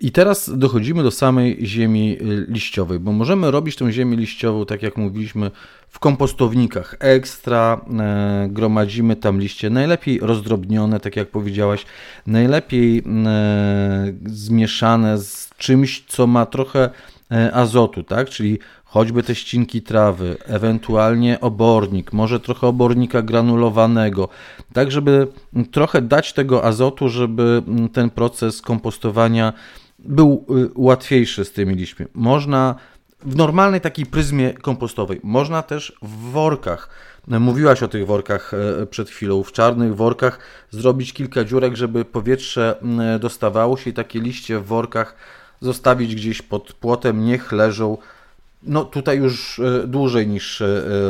I teraz dochodzimy do samej ziemi y, liściowej, bo możemy robić tą ziemię liściową, tak jak mówiliśmy, w kompostownikach ekstra, e, gromadzimy tam liście najlepiej rozdrobnione, tak jak powiedziałaś, najlepiej e, zmieszane z czymś, co ma trochę e, azotu, tak? Czyli choćby te ścinki trawy, ewentualnie obornik, może trochę obornika granulowanego, tak żeby trochę dać tego azotu, żeby ten proces kompostowania był y, łatwiejszy z tymi liśćmi. Można w normalnej takiej pryzmie kompostowej, można też w workach. Mówiłaś o tych workach e, przed chwilą. W czarnych workach zrobić kilka dziurek, żeby powietrze dostawało się i takie liście w workach zostawić gdzieś pod płotem, niech leżą no tutaj już e, dłużej niż e,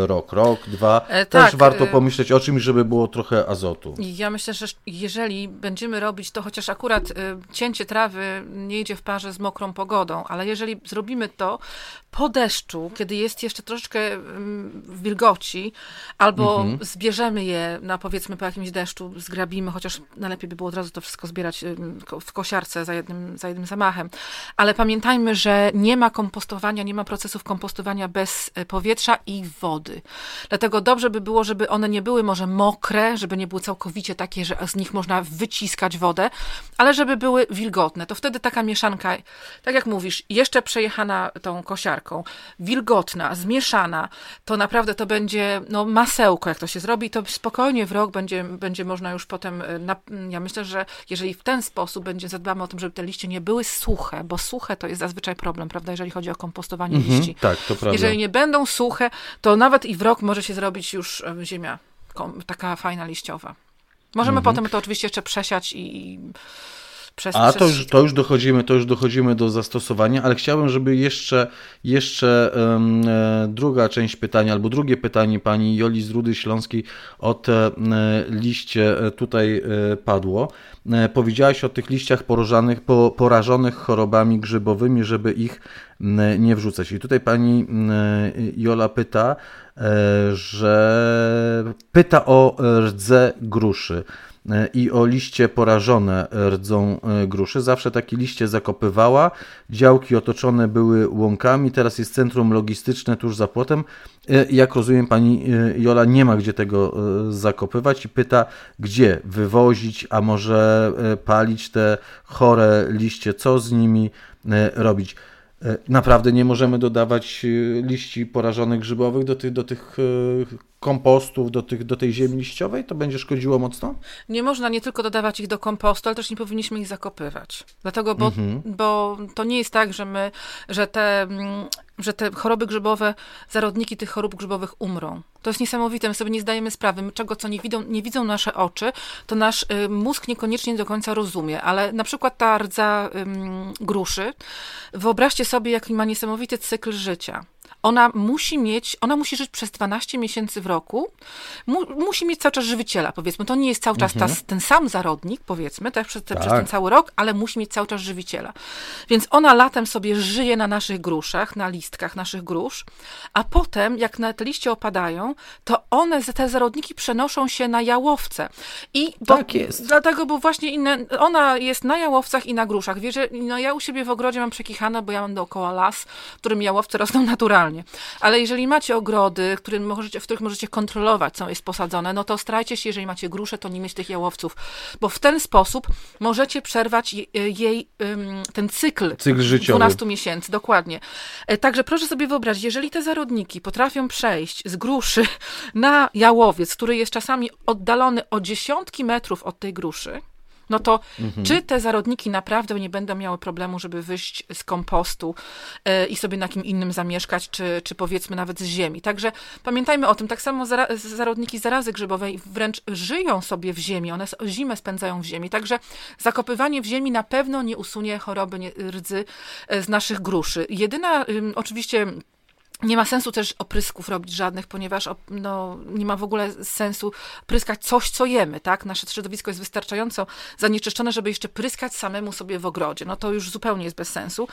rok, rok, dwa. E, Też tak, warto pomyśleć o czymś, żeby było trochę azotu. Ja myślę, że jeżeli będziemy robić to, chociaż akurat cięcie trawy nie idzie w parze z mokrą pogodą, ale jeżeli zrobimy to po deszczu, kiedy jest jeszcze troszeczkę mm, wilgoci, albo mhm. zbierzemy je, na powiedzmy po jakimś deszczu, zgrabimy, chociaż najlepiej by było od razu to wszystko zbierać w kosiarce za jednym, za jednym zamachem. Ale pamiętajmy, że nie ma kompostowania, nie ma procesów kompostowania bez e, powietrza i wody. Dlatego dobrze by było, żeby one nie były może mokre, żeby nie były całkowicie takie, że z nich można wyciskać wodę, ale żeby były wilgotne. To wtedy taka mieszanka, tak jak mówisz, jeszcze przejechana tą kosiarką, wilgotna, zmieszana, to naprawdę to będzie no, masełko, jak to się zrobi, to spokojnie w rok będzie, będzie można już potem, e, na, ja myślę, że jeżeli w ten sposób będzie, zadbamy o tym, żeby te liście nie były suche, bo suche to jest zazwyczaj problem, prawda, jeżeli chodzi o kompostowanie mhm, liści. Tak, to prawda. Jeżeli nie będą suche, to nawet i w rok może się zrobić już ziemia taka fajna liściowa. Możemy mhm. potem to oczywiście jeszcze przesiać i przez, A to, już, to już dochodzimy, to już dochodzimy do zastosowania, ale chciałbym, żeby jeszcze, jeszcze um, druga część pytania, albo drugie pytanie pani Joli z Rudy Śląskiej o te e, liście tutaj padło. Powiedziałaś o tych liściach porażonych, po, porażonych chorobami grzybowymi, żeby ich nie wrzucać. I tutaj pani Jola pyta, że pyta o rdze gruszy. E, i o liście porażone rdzą e, gruszy. Zawsze takie liście zakopywała. Działki otoczone były łąkami. Teraz jest centrum logistyczne tuż za płotem. E, jak rozumiem, pani Jola nie ma gdzie tego zakopywać i pyta, gdzie wywozić, a może palić te chore liście, co z nimi robić. Naprawdę nie możemy dodawać liści porażonych grzybowych do tych, do tych kompostów do, tych, do tej ziemi liściowej, to będzie szkodziło mocno? Nie można nie tylko dodawać ich do kompostu, ale też nie powinniśmy ich zakopywać. Dlatego, bo, mhm. bo to nie jest tak, że my, że te, mm, że te choroby grzybowe, zarodniki tych chorób grzybowych umrą. To jest niesamowite, my sobie nie zdajemy sprawy, my czego, co nie widzą, nie widzą nasze oczy, to nasz y, mózg niekoniecznie do końca rozumie, ale na przykład ta rdza gruszy, wyobraźcie sobie, jaki ma niesamowity cykl życia ona musi mieć, ona musi żyć przez 12 miesięcy w roku, mu, musi mieć cały czas żywiciela, powiedzmy. To nie jest cały czas mhm. ta, ten sam zarodnik, powiedzmy, tak, przez, tak. przez ten cały rok, ale musi mieć cały czas żywiciela. Więc ona latem sobie żyje na naszych gruszach, na listkach naszych grusz, a potem, jak na te liście opadają, to one, te zarodniki przenoszą się na jałowce. I bo, tak jest. Dlatego, bo właśnie inne, ona jest na jałowcach i na gruszach. Wiesz, no ja u siebie w ogrodzie mam przekichane, bo ja mam dookoła las, w którym jałowce rosną naturalnie naturalnie. Ale jeżeli macie ogrody, którym możecie, w których możecie kontrolować, co jest posadzone, no to starajcie się, jeżeli macie grusze, to nie mieć tych jałowców, bo w ten sposób możecie przerwać jej ten cykl, cykl życiowy. 12 miesięcy, dokładnie. E, także proszę sobie wyobrazić, jeżeli te zarodniki potrafią przejść z gruszy na jałowiec, który jest czasami oddalony o dziesiątki metrów od tej gruszy, no to mhm. czy te zarodniki naprawdę nie będą miały problemu, żeby wyjść z kompostu e, i sobie na kim innym zamieszkać, czy, czy powiedzmy nawet z ziemi. Także pamiętajmy o tym, tak samo zarodniki zarazy grzybowej wręcz żyją sobie w ziemi, one zimę spędzają w ziemi, także zakopywanie w ziemi na pewno nie usunie choroby rdzy e, z naszych gruszy. Jedyna oczywiście nie ma sensu też oprysków robić żadnych, ponieważ no, nie ma w ogóle sensu pryskać coś, co jemy, tak? Nasze środowisko jest wystarczająco zanieczyszczone, żeby jeszcze pryskać samemu sobie w ogrodzie. No to już zupełnie jest bez sensu.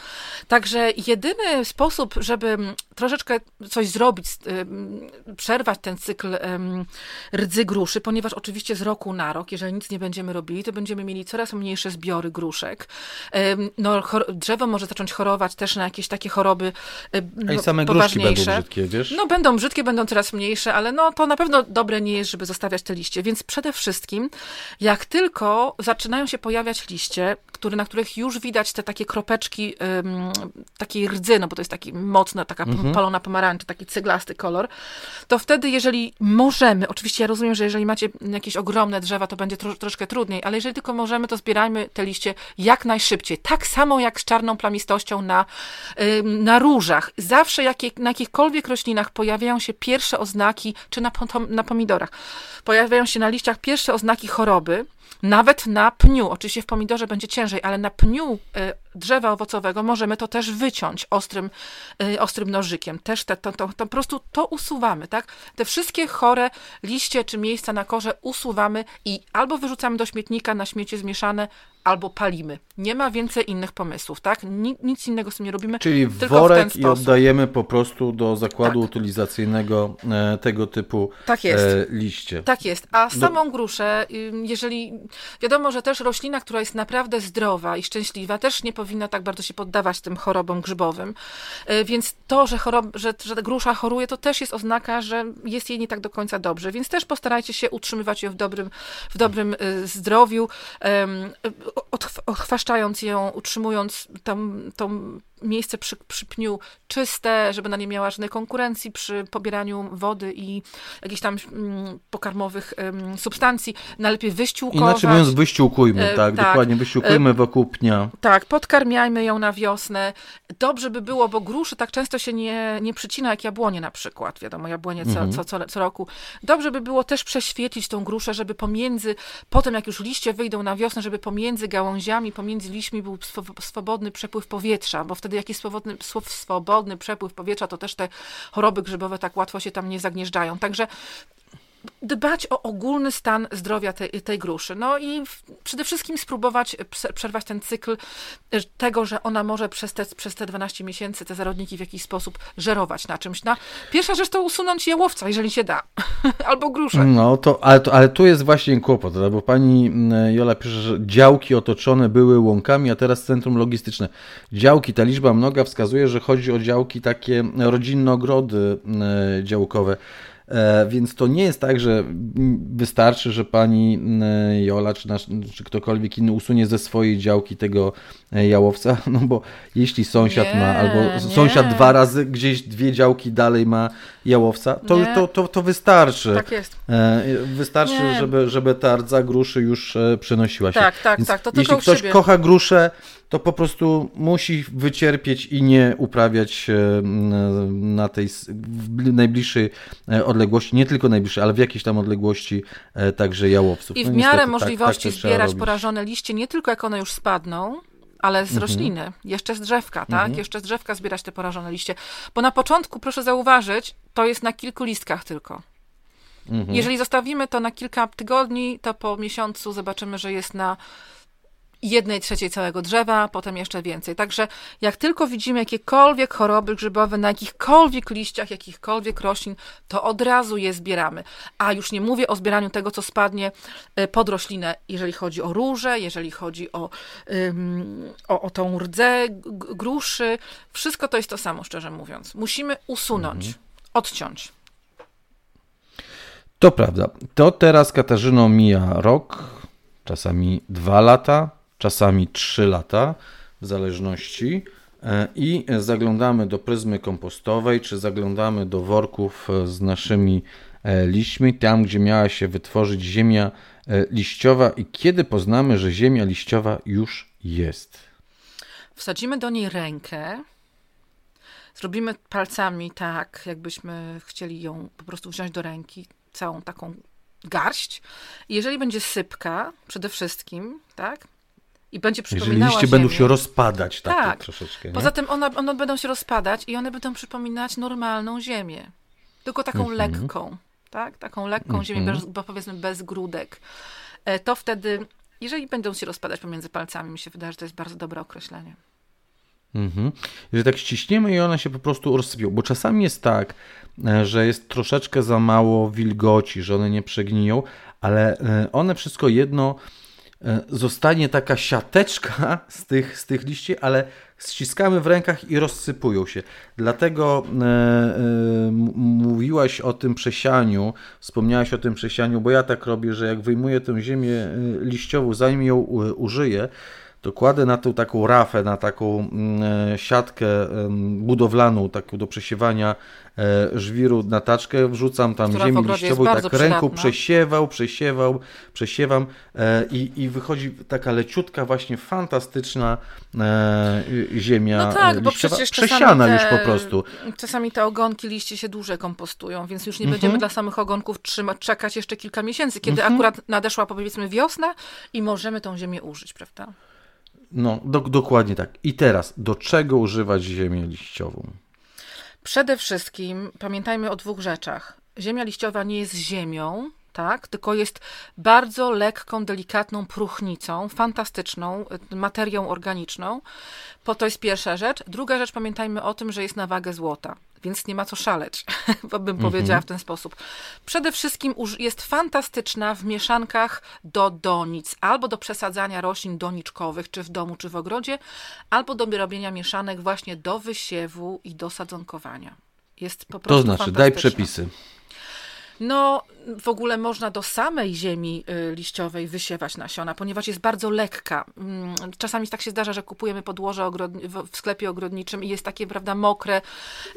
Także jedyny sposób, żeby troszeczkę coś zrobić, przerwać ten cykl rdzy gruszy, ponieważ oczywiście z roku na rok, jeżeli nic nie będziemy robili, to będziemy mieli coraz mniejsze zbiory gruszek. No, drzewo może zacząć chorować też na jakieś takie choroby no, I same gruszki będą brzydkie, wiesz? No będą brzydkie, będą coraz mniejsze, ale no to na pewno dobre nie jest, żeby zostawiać te liście. Więc przede wszystkim, jak tylko zaczynają się pojawiać liście, które, na których już widać te takie kropeczki um, takiej rdzy, no bo to jest taki mocna, taka mhm. palona pomarańcza, taki ceglasty kolor, to wtedy, jeżeli możemy, oczywiście ja rozumiem, że jeżeli macie jakieś ogromne drzewa, to będzie tro, troszkę trudniej, ale jeżeli tylko możemy, to zbierajmy te liście jak najszybciej. Tak samo jak z czarną plamistością na, na różach. Zawsze jakie, na jakichkolwiek roślinach pojawiają się pierwsze oznaki, czy na, na pomidorach, pojawiają się na liściach pierwsze oznaki choroby, nawet na pniu, oczywiście w pomidorze będzie ciężej, ale na pniu drzewa owocowego, możemy to też wyciąć ostrym, y, ostrym nożykiem. Też te, to, to, to po prostu to usuwamy, tak? Te wszystkie chore liście czy miejsca na korze usuwamy i albo wyrzucamy do śmietnika na śmiecie zmieszane, albo palimy. Nie ma więcej innych pomysłów, tak? Nic innego z tym nie robimy. Czyli worek i oddajemy po prostu do zakładu tak. utylizacyjnego e, tego typu tak jest. E, liście. Tak jest. A samą do... gruszę, jeżeli wiadomo, że też roślina, która jest naprawdę zdrowa i szczęśliwa, też nie powinna tak bardzo się poddawać tym chorobom grzybowym. E, więc to, że, chorob, że, że grusza choruje, to też jest oznaka, że jest jej nie tak do końca dobrze. Więc też postarajcie się utrzymywać ją w dobrym, w dobrym zdrowiu odchwaszczając ją, utrzymując tam, tą miejsce przy, przy pniu czyste, żeby ona nie miała żadnej konkurencji przy pobieraniu wody i jakichś tam mm, pokarmowych um, substancji. Najlepiej wyściółkować. Inaczej mówiąc, wyściółkujmy, e, tak, tak, dokładnie, wyściółkujmy e, wokół pnia. Tak, podkarmiajmy ją na wiosnę. Dobrze by było, bo gruszy tak często się nie, nie przycina jak jabłonie na przykład. Wiadomo, jabłonie co, mhm. co, co, co roku. Dobrze by było też prześwietlić tą gruszę, żeby pomiędzy, potem jak już liście wyjdą na wiosnę, żeby pomiędzy gałąziami, pomiędzy liśćmi był swobodny przepływ powietrza, bo wtedy wtedy jakiś swobodny, swobodny przepływ powietrza, to też te choroby grzybowe tak łatwo się tam nie zagnieżdżają. Także dbać o ogólny stan zdrowia tej, tej gruszy. No i przede wszystkim spróbować przerwać ten cykl e, tego, że ona może przez te, przez te 12 miesięcy te zarodniki w jakiś sposób żerować na czymś. Na, pierwsza rzecz to usunąć jałowca, jeżeli się da. Albo gruszę. No to ale, to, ale tu jest właśnie kłopot, bo pani Jola pisze, że działki otoczone były łąkami, a teraz centrum logistyczne. Działki, ta liczba mnoga wskazuje, że chodzi o działki takie rodzinne ogrody działkowe. E, więc to nie jest tak, że wystarczy, że pani e, Jola czy, nasz, czy ktokolwiek inny usunie ze swojej działki tego e, jałowca, no bo jeśli sąsiad nie, ma, albo nie. sąsiad dwa razy gdzieś dwie działki dalej ma jałowca, to, to, to, to, wystarczy. Tak jest. Wystarczy, żeby, żeby ta rdza gruszy już przenosiła się. Tak, tak, Więc tak. To jeśli ktoś kocha gruszę, to po prostu musi wycierpieć i nie uprawiać na tej w najbliższej e, odległości, nie tylko najbliższej, ale w jakiejś tam odległości e, także jałowców. I w no, miarę niestety, możliwości tak, tak zbierać porażone liście, nie tylko jak one już spadną, ale z mhm. rośliny, jeszcze z drzewka, tak? Mhm. Jeszcze z drzewka zbierać te porażone liście. Bo na początku, proszę zauważyć, to jest na kilku listkach tylko. Mhm. Jeżeli zostawimy to na kilka tygodni, to po miesiącu zobaczymy, że jest na jednej trzeciej całego drzewa, potem jeszcze więcej. Także jak tylko widzimy jakiekolwiek choroby grzybowe na jakichkolwiek liściach, jakichkolwiek roślin, to od razu je zbieramy. A już nie mówię o zbieraniu tego, co spadnie e, pod roślinę, jeżeli chodzi o róże, jeżeli chodzi o, um, o, o tą rdzę, gruszy. Wszystko to jest to samo, szczerze mówiąc. Musimy usunąć, mhm. odciąć. To prawda. To teraz, Katarzyno, mija rok, czasami dwa lata, czasami 3 lata, w zależności. E, I zaglądamy do pryzmy kompostowej, czy zaglądamy do worków e, z naszymi e, liśćmi, tam gdzie miała się wytworzyć ziemia liściowa, i kiedy poznamy, że ziemia liściowa już jest. Wsadzimy do niej rękę, zrobimy palcami tak, jakbyśmy chcieli ją po prostu wziąć do ręki, całą taką garść. I jeżeli będzie sypka, przede wszystkim, tak, i będzie przypominała Jeżeli liście ziemię. będą się rozpadać takie tak. troszeczkę. Nie? Poza tym one, one będą się rozpadać i one będą przypominać normalną ziemię. Tylko taką mm -hmm. lekką, tak? Taką lekką mm -hmm. ziemię, bez, bo powiedzmy bez grudek. E, to wtedy, jeżeli będą się rozpadać pomiędzy palcami, mi się wydaje, że to jest bardzo dobre określenie. Mhm. Że tak ściśniemy i one się po prostu rozsypią, bo czasami jest tak, e, że jest troszeczkę za mało wilgoci, że one nie przegniją, ale e, one wszystko jedno zostanie taka siateczka z tych, z tych liści, ale ściskamy w rękach i rozsypują się. Dlatego e, e, mówiłaś o tym przesianiu, wspomniałaś o tym przesianiu, bo ja tak robię, że jak wyjmuję tę ziemię e, liściową, zanim ją użyję, to kładę na tą taką rafę, na taką mm, siatkę budowlaną, taką do przesiewania E, żwiru na taczkę, wrzucam tam Która ziemi liściową, tak ręką przydatna. przesiewał, przesiewał, przesiewam e, i, i wychodzi taka leciutka, właśnie fantastyczna e, ziemia no tak, bo przecież przesiana te, już po prostu. Czasami te ogonki liście się dłużej kompostują, więc już nie mhm. będziemy dla samych ogonków trzymać, czekać jeszcze kilka miesięcy, kiedy mhm. akurat nadeszła powiedzmy wiosna i możemy tą ziemię użyć, prawda? No, do, dokładnie tak. I teraz, do czego używać ziemię liściową? Przede wszystkim pamiętajmy o dwóch rzeczach. Ziemia liściowa nie jest ziemią, tak, tylko jest bardzo lekką, delikatną próchnicą, fantastyczną y, materią organiczną. Po to jest pierwsza rzecz. Druga rzecz, pamiętajmy o tym, że jest na wagę złota, więc nie ma co szaleć, bo bym mhm. powiedziała w ten sposób. Przede wszystkim jest fantastyczna w mieszankach do donic, albo do przesadzania roślin doniczkowych, czy w domu, czy w ogrodzie, albo do robienia mieszanek właśnie do wysiewu i do sadzonkowania. Jest po prostu To znaczy, daj przepisy. No, w ogóle można do samej ziemi y, liściowej wysiewać nasiona, ponieważ jest bardzo lekka. Mm, czasami tak się zdarza, że kupujemy podłoże w sklepie ogrodniczym i jest takie, prawda, mokre,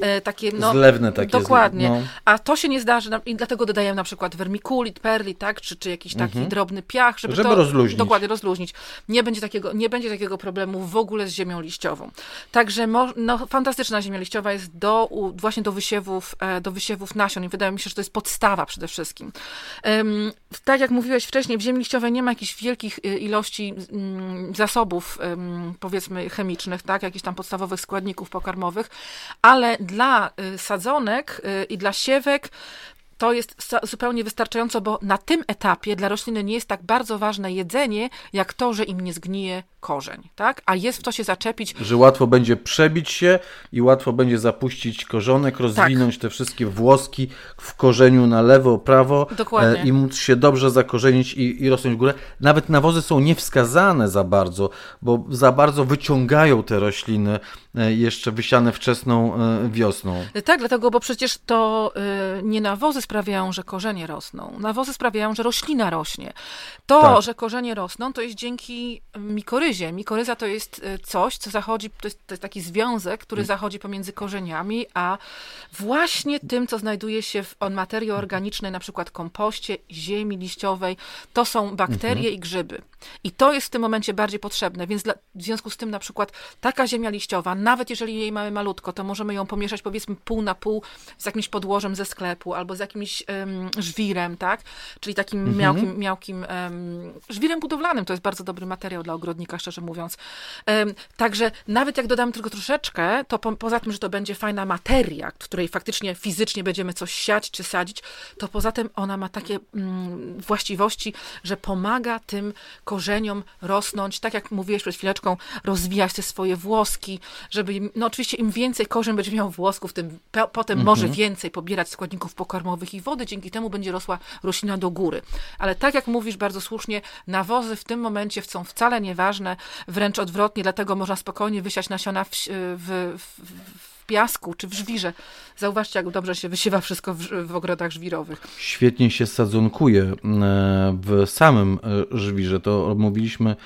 e, takie, no... Zlewne takie. Dokładnie. No. A to się nie zdarzy i dlatego dodajemy na przykład wermikulit, perli, tak, czy, czy jakiś taki mhm. drobny piach, żeby, żeby to... rozluźnić. Dokładnie, rozluźnić. Nie będzie, takiego, nie będzie takiego problemu w ogóle z ziemią liściową. Także no, fantastyczna ziemia liściowa jest do, właśnie do wysiewów, e, do wysiewów nasion i wydaje mi się, że to jest podstawa przede wszystkim. Tak jak mówiłeś wcześniej, w ziemi liściowej nie ma jakichś wielkich y, ilości mm, zasobów, powiedzmy, chemicznych, tak, jakichś tam podstawowych składników pokarmowych, ale dla y, sadzonek y, i dla siewek to jest zupełnie wystarczająco, bo na tym etapie dla rośliny nie jest tak bardzo ważne jedzenie, jak to, że im nie zgnije korzeń, tak? A jest w to się zaczepić. Że łatwo będzie przebić się i łatwo będzie zapuścić korzonek, rozwinąć tak. te wszystkie włoski w korzeniu na lewo, prawo Dokładnie. E, i móc się dobrze zakorzenić i, i rosnąć w górę. Nawet nawozy są niewskazane za bardzo, bo za bardzo wyciągają te rośliny e, jeszcze wysiane wczesną e, wiosną. Tak, dlatego, bo przecież to nie nawozy sprawiają, że korzenie rosną. Nawozy sprawiają, że roślina rośnie. To, tak. że korzenie rosną, to jest dzięki mikoryzie. Mikoryza to jest e, coś, co zachodzi, to jest, to jest taki związek, który mm. zachodzi pomiędzy korzeniami, a właśnie tym, co znajduje się w materii organicznej, na przykład kompoście, ziemi liściowej, to są bakterie mhm. i grzyby. I to jest w tym momencie bardziej potrzebne, więc dla, w związku z tym na przykład taka ziemia liściowa, nawet jeżeli jej mamy malutko, to możemy ją pomieszać powiedzmy pół na pół z jakimś podłożem ze sklepu albo z jakimś um, żwirem, tak? Czyli takim mhm. miałkim, miałkim um, żwirem budowlanym. To jest bardzo dobry materiał dla ogrodnika, szczerze mówiąc. Także nawet jak dodamy tylko troszeczkę, to po, poza tym, że to będzie fajna materia, w której faktycznie fizycznie będziemy coś siać czy sadzić, to poza tym ona ma takie mm, właściwości, że pomaga tym korzeniom rosnąć, tak jak mówiłeś przed chwileczką, rozwijać te swoje włoski, żeby, im, no oczywiście im więcej korzeń będzie miał włosków, tym po, potem mhm. może więcej pobierać składników pokarmowych i wody, dzięki temu będzie rosła roślina do góry. Ale tak jak mówisz bardzo słusznie, nawozy w tym momencie są wcale nieważne, wręcz odwrotnie, dlatego można spokojnie wysiać nasiona w, w, w, w piasku czy w żwirze. Zauważcie, jak dobrze się wysiewa wszystko w, w ogrodach żwirowych. Świetnie się sadzonkuje w samym e, żwirze. To mówiliśmy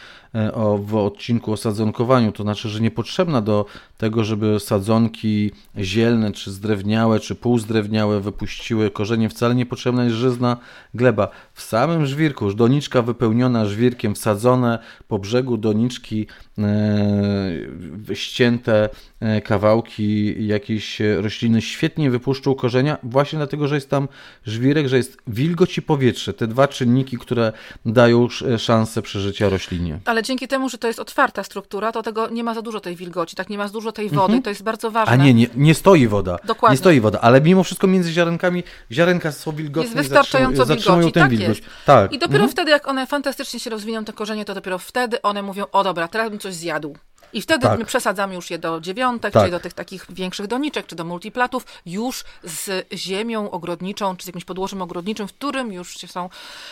o, w odcinku o sadzonkowaniu. To znaczy, że niepotrzebna do tego, żeby sadzonki zielne, czy zdrewniałe, czy półzdrewniałe wypuściły korzenie, wcale niepotrzebna jest żyzna gleba. W samym żwirku, doniczka wypełniona żwirkiem, wsadzone po brzegu doniczki e, ścięte kawałki jakiejś rośliny świetnie wypuszczą korzenia, właśnie dlatego, że jest tam żwirek, że jest wilgoć i powietrze. Te dwa czynniki, które dają szansę przeżycia roślinie. Ale dzięki temu, że to jest otwarta struktura, to tego nie ma za dużo tej wilgoci, tak nie ma za dużo tej wody, mhm. to jest bardzo ważne. A nie, nie, nie stoi woda. Dokładnie. Nie stoi woda, ale mimo wszystko między ziarenkami ziarenka są wilgotne jest wystarczająco wilgoci, tak wilgoć. Jest. Tak. I dopiero mhm. wtedy, jak one fantastycznie się rozwiną, te korzenie, to dopiero wtedy one mówią, o dobra, teraz bym coś zjadł. I wtedy tak. my przesadzamy już je do dziewiątek, tak. czyli do tych takich większych doniczek, czy do multiplatów, już z ziemią ogrodniczą, czy z jakimś podłożem ogrodniczym, w którym już są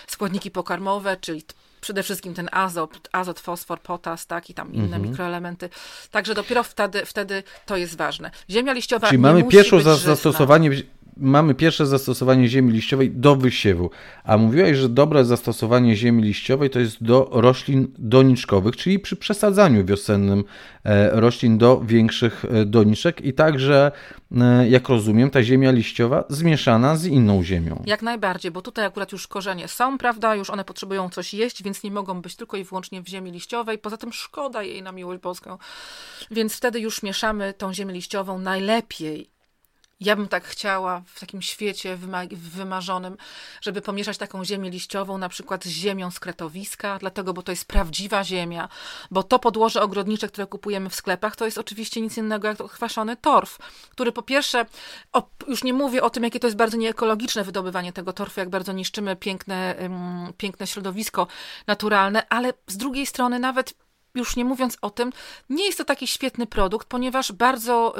składniki pokarmowe, czyli przede wszystkim ten azot, azot, fosfor, potas, tak, i tam inne mhm. mikroelementy. Także dopiero wtedy, wtedy to jest ważne. Ziemia liściowa Czyli mamy pierwsze zastosowanie mamy pierwsze zastosowanie ziemi liściowej do wysiewu, a mówiłaś, że dobre zastosowanie ziemi liściowej to jest do roślin doniczkowych, czyli przy przesadzaniu wiosennym e, roślin do większych e, doniczek. I także, e, jak rozumiem, ta ziemia liściowa zmieszana z inną ziemią. Jak najbardziej, bo tutaj akurat już korzenie są, prawda, już one potrzebują coś jeść, więc nie mogą być tylko i wyłącznie w ziemi liściowej, poza tym szkoda jej na miłość boską, więc wtedy już mieszamy tą ziemię liściową najlepiej Ja bym tak chciała w takim świecie wymarzonym, żeby pomieszać taką ziemię liściową na przykład z ziemią z kretowiska, dlatego, bo to jest prawdziwa ziemia, bo to podłoże ogrodnicze, które kupujemy w sklepach, to jest oczywiście nic innego jak chwaszony torf, który po pierwsze, o, już nie mówię o tym, jakie to jest bardzo nieekologiczne wydobywanie tego torfu, jak bardzo niszczymy piękne, um, piękne środowisko naturalne, ale z drugiej strony nawet już nie mówiąc o tym, nie jest to taki świetny produkt, ponieważ bardzo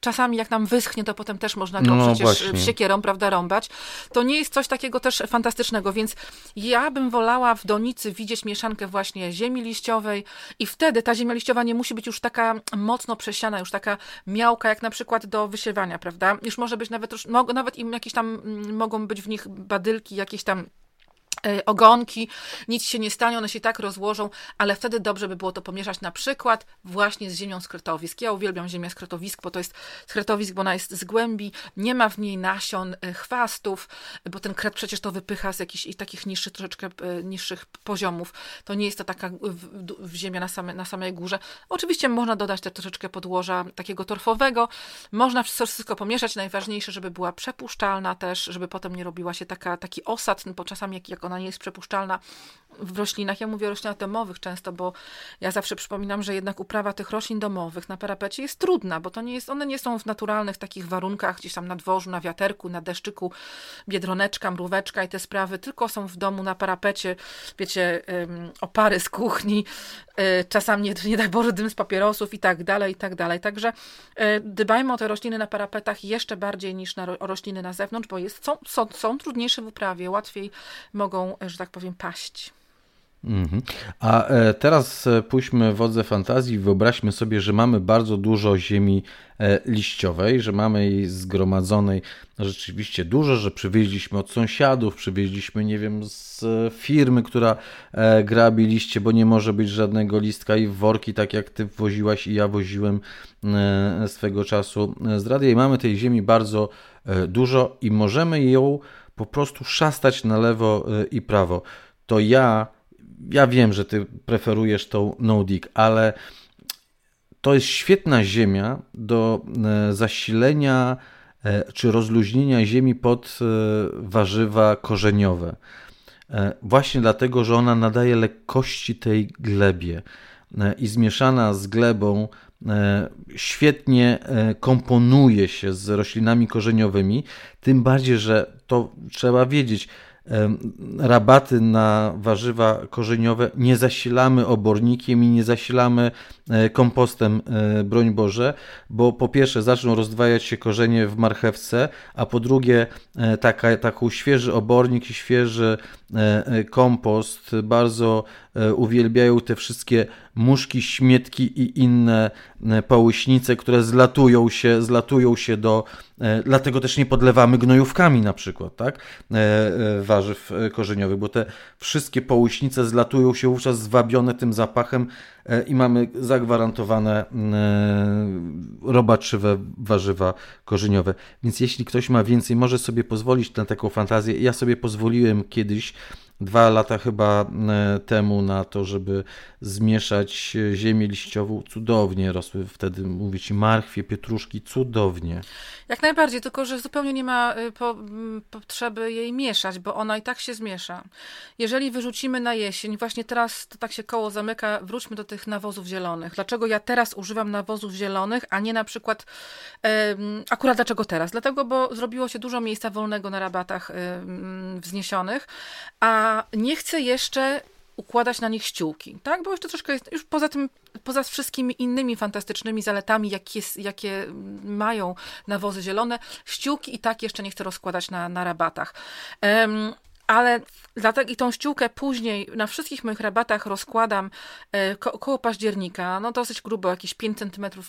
czasami jak nam wyschnie, to potem też można go no, przecież właśnie. siekierą, prawda, rąbać. To nie jest coś takiego też fantastycznego, więc ja bym wolała w donicy widzieć mieszankę właśnie ziemi liściowej i wtedy ta ziemia liściowa nie musi być już taka mocno przesiana, już taka miałka, jak na przykład do wysiewania, prawda? Już może być nawet, nawet im jakieś tam, mm, mogą być w nich badylki, jakieś tam ogonki, nic się nie stanie, one się tak rozłożą, ale wtedy dobrze by było to pomieszać na przykład właśnie z ziemią z kretowisk. Ja uwielbiam ziemię z kretowisk, bo to jest z kretowisk, bo ona jest z głębi, nie ma w niej nasion, e, chwastów, bo ten kret przecież to wypycha z jakichś takich niższych, troszeczkę e, niższych poziomów. To nie jest to taka w, w ziemia na, same, na samej górze. Oczywiście można dodać też troszeczkę podłoża takiego torfowego, można wszystko pomieszać, najważniejsze, żeby była przepuszczalna też, żeby potem nie robiła się taka, taki osad, bo czasami jak, jak ona nie jest przepuszczalna w roślinach. Ja mówię o roślinach domowych często, bo ja zawsze przypominam, że jednak uprawa tych roślin domowych na parapecie jest trudna, bo to nie jest, one nie są w naturalnych takich warunkach, gdzieś tam na dworzu, na wiaterku, na deszczyku, biedroneczka, mróweczka i te sprawy, tylko są w domu na parapecie, wiecie, opary z kuchni, y, czasami nie, nie daj Boże dym z papierosów i tak dalej, i tak dalej. Także y, dbajmy o te rośliny na parapetach jeszcze bardziej niż na rośliny na zewnątrz, bo jest, są, są, są trudniejsze w uprawie, łatwiej mogą, że tak powiem, paść. Mhm. A e, teraz e, pójdźmy wodze fantazji. Wyobraźmy sobie, że mamy bardzo dużo ziemi e, liściowej, że mamy jej zgromadzonej rzeczywiście dużo, że przywieźliśmy od sąsiadów, przywieźliśmy, nie wiem, z firmy, która grabi liście, bo nie może być żadnego listka i w worki, tak jak ty woziłaś i ja woziłem swego czasu z radia. I mamy tej ziemi bardzo dużo i możemy ją po prostu szastać na lewo i prawo. To ja ja wiem, że ty preferujesz tą no dig, ale to jest świetna ziemia do e, zasilenia e, czy rozluźnienia ziemi pod e, warzywa korzeniowe. Właśnie dlatego, że ona nadaje lekkości tej glebie i zmieszana z glebą świetnie komponuje się z roślinami korzeniowymi, tym bardziej, że to trzeba wiedzieć, rabaty na warzywa korzeniowe nie zasilamy obornikiem i nie zasilamy e, kompostem, e, broń Boże, bo po pierwsze zaczną rozdwajać się korzenie w marchewce, a po drugie e, taka, taką świeży obornik i świeży kompost bardzo uwielbiają te wszystkie muszki, śmietki i inne połyśnice, które zlatują się, zlatują się do E, dlatego też nie podlewamy gnojówkami na przykład, tak? E, e, warzyw korzeniowych, bo te wszystkie połyśnice zlatują się wówczas zwabione tym zapachem i mamy zagwarantowane robaczywe warzywa korzeniowe. Więc jeśli ktoś ma więcej, może sobie pozwolić na taką fantazję. Ja sobie pozwoliłem kiedyś dwa lata chyba e, temu na to, żeby zmieszać ziemię liściową. Cudownie rosły wtedy, mówię Ci, marchwie, pietruszki, cudownie. Jak najbardziej, tylko że zupełnie nie ma y, po, potrzeby jej mieszać, bo ona i tak się zmiesza. Jeżeli wyrzucimy na jesień, właśnie teraz to tak się koło zamyka, wróćmy do tych nawozów zielonych. Dlaczego ja teraz używam nawozów zielonych, a nie na przykład, akurat dlaczego teraz? Dlatego, bo zrobiło się dużo miejsca wolnego na rabatach wzniesionych, a nie chcę jeszcze układać na nich ściółki, tak? Bo jeszcze troszkę jest, już poza tym, poza wszystkimi innymi fantastycznymi zaletami, jakie, jakie mają nawozy zielone, ściółki i tak jeszcze nie chcę rozkładać na, na rabatach. Um, ale dlatego i tą ściółkę później na wszystkich moich rabatach rozkładam e, ko koło października, no dosyć grubo, jakieś 5 cm mm,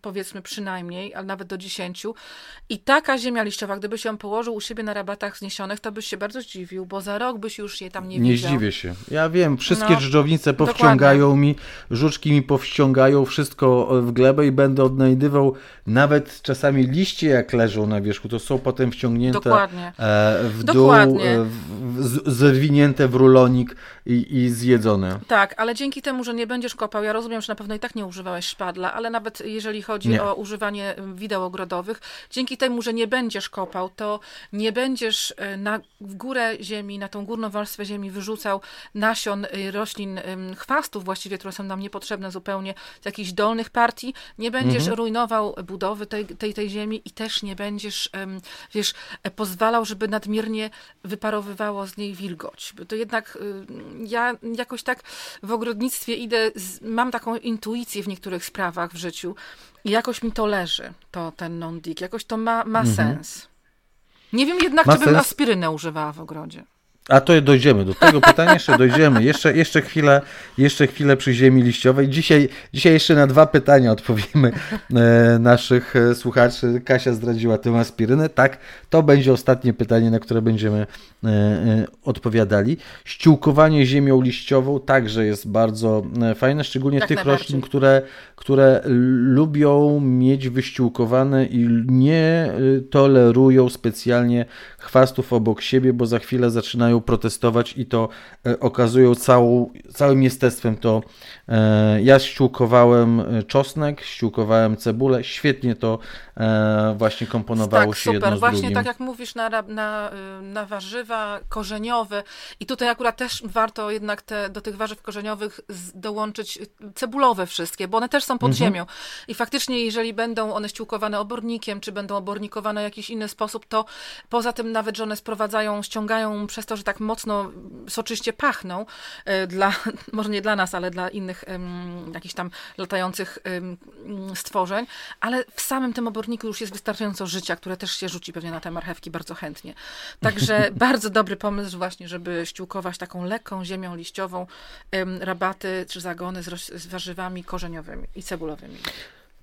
powiedzmy przynajmniej, ale nawet do 10. I taka ziemia liściowa, gdybyś ją położył u siebie na rabatach zniesionych, to byś się bardzo zdziwił, bo za rok byś już je tam nie, nie widział. Nie zdziwię się. Ja wiem, wszystkie no, drżownice powściągają dokładnie. mi, żuczki mi powściągają wszystko w glebę i będę odnajdywał nawet czasami liście jak leżą na wierzchu, to są potem wciągnięte dokładnie. E, w dół, dokładnie. E, w, zwinięte w rulonik i, i zjedzone. Tak, ale dzięki temu, że nie będziesz kopał, ja rozumiem, że na pewno i tak nie używałeś szpadla, ale nawet jeżeli jeżeli chodzi Nie. o używanie wideł ogrodowych. Dzięki temu, że nie będziesz kopał, to nie będziesz e, na, w górę ziemi, na tą górną warstwę ziemi wyrzucał nasion y, roślin, chwastów właściwie, które są nam niepotrzebne zupełnie z jakichś dolnych partii. Nie będziesz rujnował budowy tej, tej, tej ziemi i też nie będziesz, wiesz, e, pozwalał, żeby nadmiernie wyparowywało z niej wilgoć. To jednak y, ja jakoś tak w ogrodnictwie idę, mam taką intuicję w niektórych sprawach w życiu i jakoś mi to leży, to ten non-dig. Jakoś to ma, ma sens. Nie wiem jednak, Ma czy bym sens? aspirynę używała w ogrodzie. A to dojdziemy, do tego pytania jeszcze dojdziemy. Jeszcze, jeszcze, chwilę, jeszcze chwilę przy ziemi liściowej. Dzisiaj, dzisiaj jeszcze na dwa pytania odpowiemy e, naszych e, słuchaczy. Kasia zdradziła tę aspirynę. Tak, to będzie ostatnie pytanie, na które będziemy e, e, odpowiadali. Ściółkowanie ziemią liściową także jest bardzo e, fajne, szczególnie Jak tych roślin, które, które lubią mieć wyściółkowane i nie y, tolerują specjalnie chwastów obok siebie, bo za chwilę zaczynają protestować i to e, okazują całą, całym jestestwem to. E, Ja ściółkowałem e, czosnek, ściółkowałem cebulę, świetnie to e, właśnie komponowało tak, się jedno super. z Właśnie drugim. tak jak mówisz na, na, y, na warzywa korzeniowe i tutaj akurat też warto jednak te, do tych warzyw korzeniowych dołączyć cebulowe wszystkie, bo one też są pod ziemią i faktycznie jeżeli będą one ściółkowane obornikiem, czy będą obornikowane w jakiś inny sposób, to poza tym nawet, że one sprowadzają, ściągają przez to, że tak mocno soczyście pachną y, dla, może nie dla nas, ale dla innych em, jakichś tam latających em, stworzeń, ale w samym tym oborniku już jest wystarczająco życia, które też się rzuci pewnie na te marchewki bardzo chętnie. Także bardzo dobry pomysł właśnie, żeby ściółkować taką lekką ziemią liściową em, rabaty czy zagony z, z warzywami korzeniowymi i cebulowymi.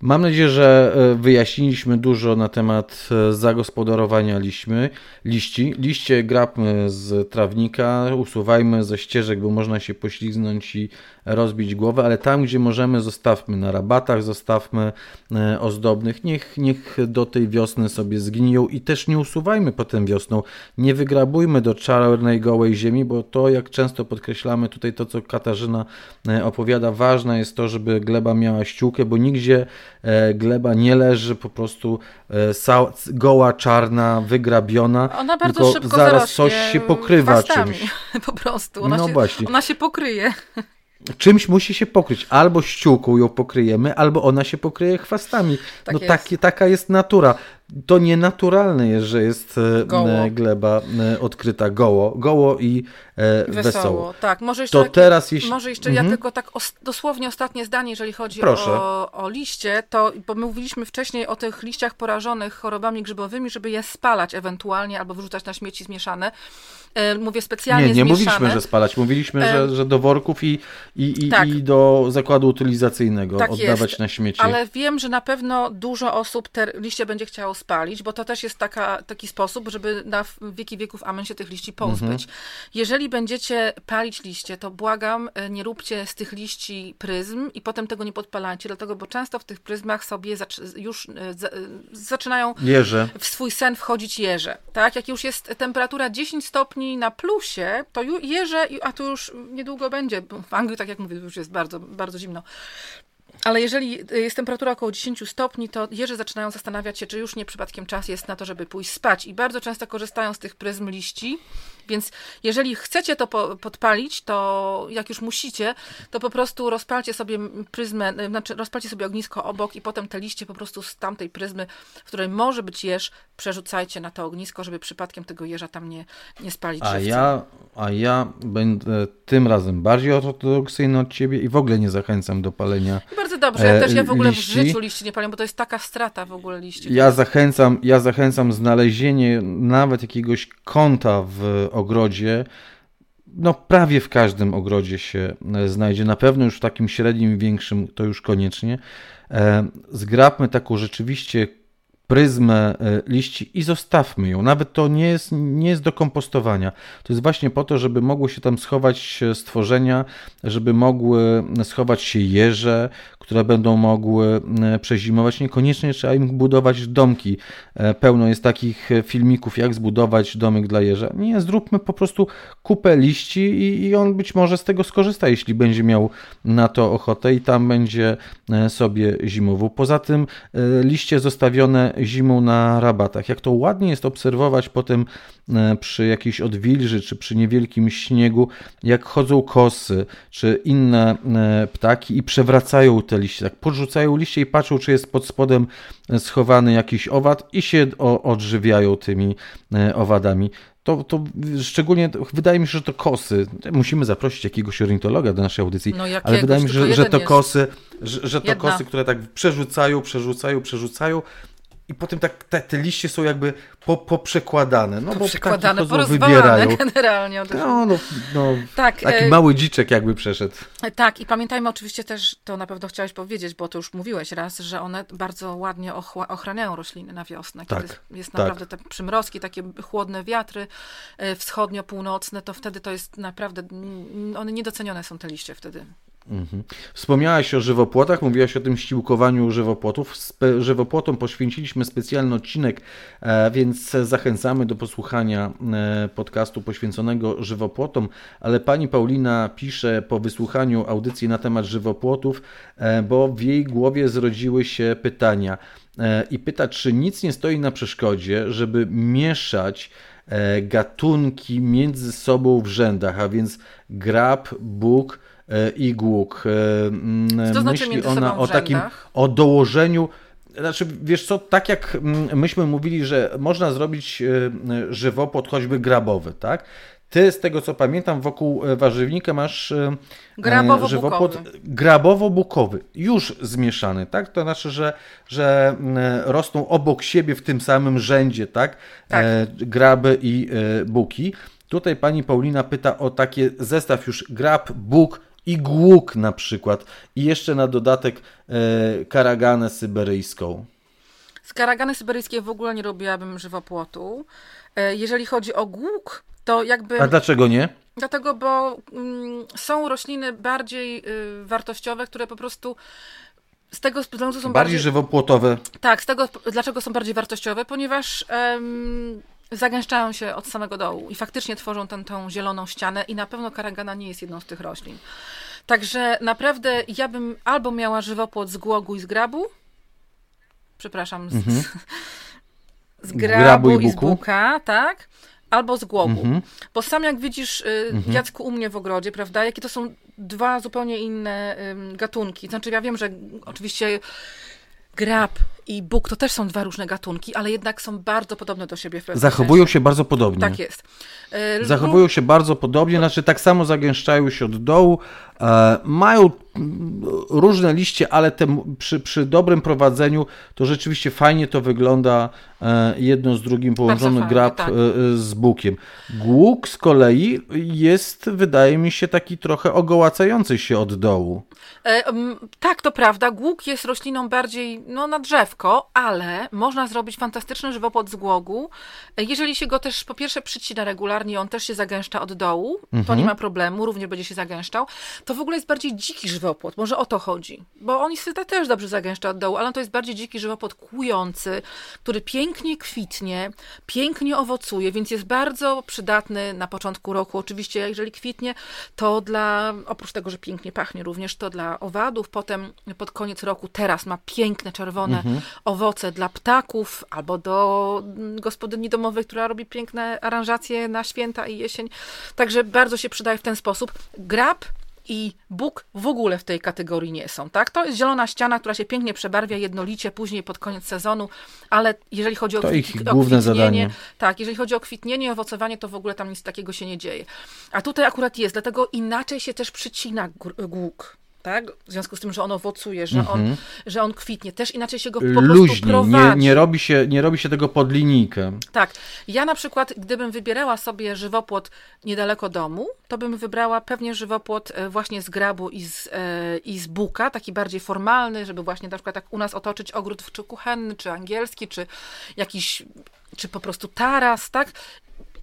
Mam nadzieję, że e, wyjaśniliśmy dużo na temat e, zagospodarowania liśmy, liści. Liście grabmy z trawnika, usuwajmy ze ścieżek, bo można się poślizgnąć i rozbić głowę, ale tam, gdzie możemy, zostawmy na rabatach, zostawmy e, ozdobnych. Niech, niech do tej wiosny sobie zgniją i też nie usuwajmy potem wiosną. Nie wygrabujmy do czarnej, gołej ziemi, bo to, jak często podkreślamy tutaj to, co Katarzyna e, opowiada, ważne jest to, żeby gleba miała ściółkę, bo nigdzie e, gleba nie leży po prostu goła, czarna, wygrabiona, Ona bardzo tylko szybko zaraz coś się pokrywa czymś. Po prostu. Ona, No się, właśnie. ona się pokryje. Czymś musi się pokryć. Albo ściółką ją pokryjemy, albo ona się pokryje chwastami. Tak no jest. taki, taka jest natura. To nienaturalne jest, że jest e, Goło. e, gleba e, odkryta goło, goło i Wesoło. wesoło. Tak, może jeszcze, To takie- teraz jeśli- może jeszcze Mhm. ja tylko tak os, dosłownie ostatnie zdanie, jeżeli chodzi Proszę. o, o liście, to bo my mówiliśmy wcześniej o tych liściach porażonych chorobami grzybowymi, żeby je spalać ewentualnie albo wyrzucać na śmieci zmieszane. E, Mówię specjalnie Nie, nie zmieszane. mówiliśmy, że spalać. Mówiliśmy, że, Em, że do worków i, i, i, tak. i do zakładu utylizacyjnego Tak oddawać jest, na śmieci. Ale wiem, że na pewno dużo osób te liście będzie chciało spalić, bo to też jest taka, taki sposób, żeby na wieki wieków amen się tych liści pozbyć. Mhm. Jeżeli będziecie palić liście, to błagam, e, nie róbcie z tych liści pryzm i potem tego nie podpalajcie, dlatego, bo często w tych pryzmach sobie już e, e, zaczynają Jeże. w swój sen wchodzić jeże. Tak? Jak już jest temperatura 10 stopni na plusie, to jeże, a tu już niedługo będzie. bo W Anglii, tak jak mówię, już jest bardzo, bardzo zimno. Ale jeżeli jest temperatura około 10 stopni, to jeże zaczynają zastanawiać się, czy już nie przypadkiem czas jest na to, żeby pójść spać. I bardzo często korzystają z tych pryzm liści. Więc jeżeli chcecie to po, podpalić, to jak już musicie, to po prostu rozpalcie sobie pryzmę, znaczy rozpalcie sobie ognisko obok i potem te liście po prostu z tamtej pryzmy, w której może być jeż, przerzucajcie na to ognisko, żeby przypadkiem tego jeża tam nie, nie spalić A żywcem. ja, a ja będę tym razem bardziej ortodoksyjny od ciebie i w ogóle nie zachęcam do palenia. I bardzo dobrze, ja e, też ja w ogóle liści. w życiu liści nie palę, bo to jest taka strata w ogóle liści. Ja zachęcam, ja zachęcam znalezienie nawet jakiegoś kąta w ogrodzie. No, prawie w każdym ogrodzie się e, znajdzie. Na pewno już w takim średnim większym to już koniecznie. E, Zgrabmy taką rzeczywiście pryzmę liści i zostawmy ją. Nawet to nie jest, nie jest do kompostowania. To jest właśnie po to, żeby mogły się tam schować stworzenia, żeby mogły schować się jeże, które będą mogły przezimować. Niekoniecznie trzeba im budować domki. Pełno jest takich filmików, jak zbudować domek dla jeża. Nie, zróbmy po prostu kupę liści i, i on być może z tego skorzysta, jeśli będzie miał na to ochotę i tam będzie sobie zimował. Poza tym liście zostawione zimą na rabatach. Jak to ładnie jest obserwować potem e, przy jakiejś odwilży, czy przy niewielkim śniegu, jak chodzą kosy, czy inne e, ptaki i przewracają te liście. Tak podrzucają liście i patrzą, czy jest pod spodem schowany jakiś owad i się odżywiają tymi e, owadami. To, to szczególnie wydaje mi się, że to kosy. Musimy zaprosić jakiegoś ornitologa do naszej audycji, no jakiegoś, ale wydaje mi się, że, że to kosy, że, że to Jedna. kosy, które tak przerzucają, przerzucają, przerzucają i potem tak te, te liście są jakby po, poprzekładane. No, poprzekładane, bo wybierają. generalnie. No, no, no, tak, taki e... mały dziczek jakby przeszedł. Tak, i pamiętajmy oczywiście też, to na pewno chciałeś powiedzieć, bo to już mówiłeś raz, że one bardzo ładnie ochraniają rośliny na wiosnę. Kiedy tak, jest tak. naprawdę te przymrozki, takie chłodne wiatry e, wschodnio-północne, to wtedy to jest naprawdę, one niedocenione są te liście wtedy. Mhm. Wspomniałaś o żywopłotach, mówiłaś o tym ściłkowaniu żywopłotów. Żywopłotom poświęciliśmy specjalny odcinek, e, więc zachęcamy do posłuchania e, podcastu poświęconego żywopłotom. Ale pani Paulina pisze po wysłuchaniu audycji na temat żywopłotów, e, bo w jej głowie zrodziły się pytania i pyta, czy nic nie stoi na przeszkodzie, żeby mieszać gatunki między sobą w rzędach, a więc grab, bóg, E, i głuk. E, mm, Co znaczy Myśli ona o takim, o dołożeniu znaczy, wiesz co, tak jak mm, myśmy mówili, że można zrobić e, żywopłot choćby grabowy, tak? Ty, z tego co pamiętam, wokół warzywnika masz Grabowo żywopłot grabowo-bukowy, już zmieszany, tak? To znaczy, że, że mm, rosną obok siebie w tym samym rzędzie, tak? tak. Graby i buki. Tutaj pani Paulina pyta o takie zestaw już grab, buk, i głuk na przykład. I jeszcze na dodatek e, karaganę syberyjską. Z karagany syberyjskiej w ogóle nie robiłabym żywopłotu. E, jeżeli chodzi o głuk, to jakby... A dlaczego nie? Dlatego, bo mm, są rośliny bardziej y, wartościowe, które po prostu z tego względu są bardziej... Bardziej żywopłotowe. Tak, z tego, dlaczego są bardziej wartościowe, ponieważ zagęszczają się od samego dołu i faktycznie tworzą tę, tą zieloną ścianę i na pewno karagana nie jest jedną z tych roślin. Także naprawdę ja bym albo miała żywopłot z głogu i z grabu, przepraszam, z, mhm. z grabu, grabu, i, i z buka, tak? Albo z głogu. Mhm. Bo sam jak widzisz, y, mhm. Jacku, u mnie w ogrodzie, prawda, jakie to są dwa zupełnie inne gatunki. Znaczy ja wiem, że oczywiście grab i Bóg to też są dwa różne gatunki, ale jednak są bardzo podobne do siebie. W Zachowują sensie. się bardzo podobnie. Tak jest. E, Zachowują się bardzo podobnie, znaczy tak samo zagęszczają się od dołu, e, mają różne liście, ale te, przy, przy dobrym prowadzeniu to rzeczywiście fajnie to wygląda e, jedno z drugim połączony fajnie, grab tak. z bukiem. Głuk z kolei jest, wydaje mi się, taki trochę ogołacający się od dołu. E, tak, to prawda. Głuk jest rośliną bardziej no, na ale można zrobić fantastyczny żywopłot z głogu. Jeżeli się go też po pierwsze przycina regularnie, on też się zagęszcza od dołu, mhm. to nie ma problemu, również będzie się zagęszczał. To w ogóle jest bardziej dziki żywopłot, może o to chodzi, bo on się też dobrze zagęszcza od dołu, ale to jest bardziej dziki żywopłot kłujący, który pięknie kwitnie, pięknie owocuje, więc jest bardzo przydatny na początku roku. Oczywiście, jeżeli kwitnie, to dla, oprócz tego, że pięknie pachnie również, to dla owadów. Potem pod koniec roku teraz ma piękne, czerwone mhm. Owoce dla ptaków albo do gospodyni domowej, która robi piękne aranżacje na święta i jesień. Także bardzo się przydaje w ten sposób. Grab i Bóg w ogóle w tej kategorii nie są, tak? To jest zielona ściana, która się pięknie przebarwia jednolicie później pod koniec sezonu, ale jeżeli chodzi o, to ich o główne zadanie. tak, jeżeli chodzi o kwitnienie i owocowanie, to w ogóle tam nic takiego się nie dzieje. A tutaj akurat jest, dlatego inaczej się też przycina głuk tak? W związku z tym, że on owocuje, że, Mhm. on, że on kwitnie. Też inaczej się go po prostu Luźniej, nie, prowadzi. nie, robi się, nie robi się tego pod linijkę. Tak. Ja na przykład, gdybym wybierała sobie żywopłot niedaleko domu, to bym wybrała pewnie żywopłot e, właśnie z grabu i z, e, i z buka, taki bardziej formalny, żeby właśnie na przykład tak u nas otoczyć ogród czy kuchenny, czy angielski, czy jakiś, czy po prostu taras, tak?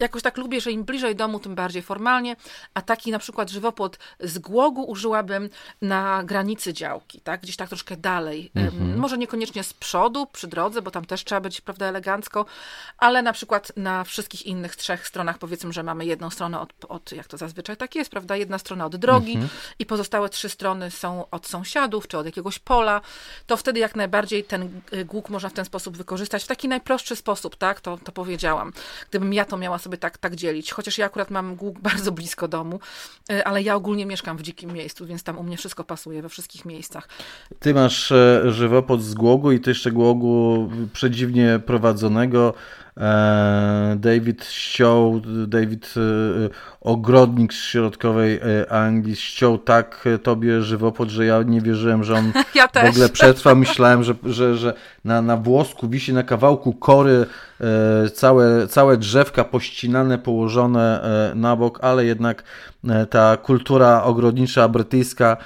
Jakoś tak lubię, że im bliżej domu, tym bardziej formalnie, a taki na przykład żywopłot z głogu użyłabym na granicy działki, tak? Gdzieś tak troszkę dalej. Em, Może niekoniecznie z przodu, przy drodze, bo tam też trzeba być, prawda, elegancko, ale na przykład na wszystkich innych trzech stronach, powiedzmy, że mamy jedną stronę od, od jak to zazwyczaj tak jest, prawda, jedna strona od drogi i pozostałe trzy strony są od sąsiadów, czy od jakiegoś pola, to wtedy jak najbardziej ten y, głuk można w ten sposób wykorzystać, w taki najprostszy sposób, tak, to, to powiedziałam. Gdybym ja to miała sobie tak, tak dzielić, chociaż ja akurat mam głuk bardzo blisko domu, y, ale ja ogólnie mieszkam w dzikim miejscu, więc tam u mnie wszystko pasuje we wszystkich miejscach. Ty masz e, żywopłot z głogu i to jeszcze głogu przedziwnie prowadzonego. E, David ściął, David e, ogrodnik z środkowej e, Anglii ściął tak e, tobie żywopłot, że ja nie wierzyłem, że on Ja w ogóle przetrwa. Myślałem, że, że, że na, na włosku wisi na kawałku kory e, całe, całe drzewka pościnane, położone e, na bok, ale jednak e, ta kultura ogrodnicza brytyjska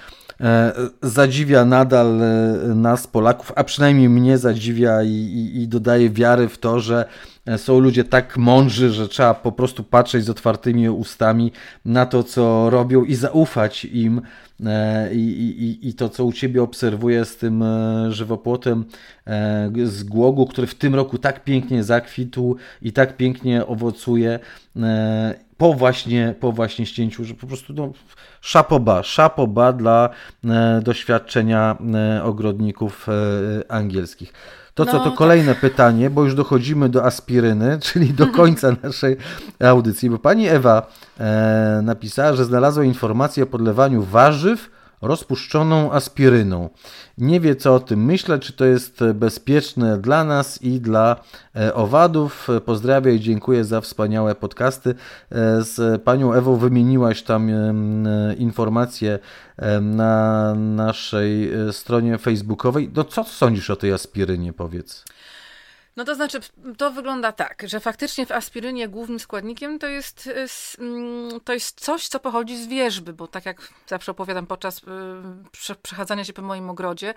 e, zadziwia nadal e, nas, Polaków, a przynajmniej mnie zadziwia i, i, i dodaje wiary w to, że e, są ludzie tak mądrzy, że trzeba po prostu patrzeć z otwartymi ustami na to, co robią i zaufać im. E, I, i, I to, co u Ciebie obserwuję z tym e, żywopłotem e, z głogu, który w tym roku tak pięknie zakwitł i tak pięknie owocuje e, po właśnie, po właśnie ścięciu, że po prostu no, szapoba, szapoba dla e, doświadczenia e, ogrodników e, angielskich. To co, No, to tak. kolejne pytanie, bo już dochodzimy do aspiryny, czyli do końca naszej audycji, bo pani Ewa e, napisała, że znalazła informację o podlewaniu warzyw rozpuszczoną aspiryną. Nie wie, co o tym myślę, czy to jest bezpieczne dla nas i dla e, owadów. Pozdrawiam i dziękuję za wspaniałe podcasty. E, Z panią Ewą wymieniłaś tam e, informacje na naszej e, stronie facebookowej. No co sądzisz o tej aspirynie, powiedz? No to znaczy, to wygląda tak, że faktycznie w aspirynie głównym składnikiem to jest, y, mm, to jest coś, co pochodzi z wierzby, bo tak jak zawsze opowiadam podczas y, prze, przechadzania się po moim ogrodzie,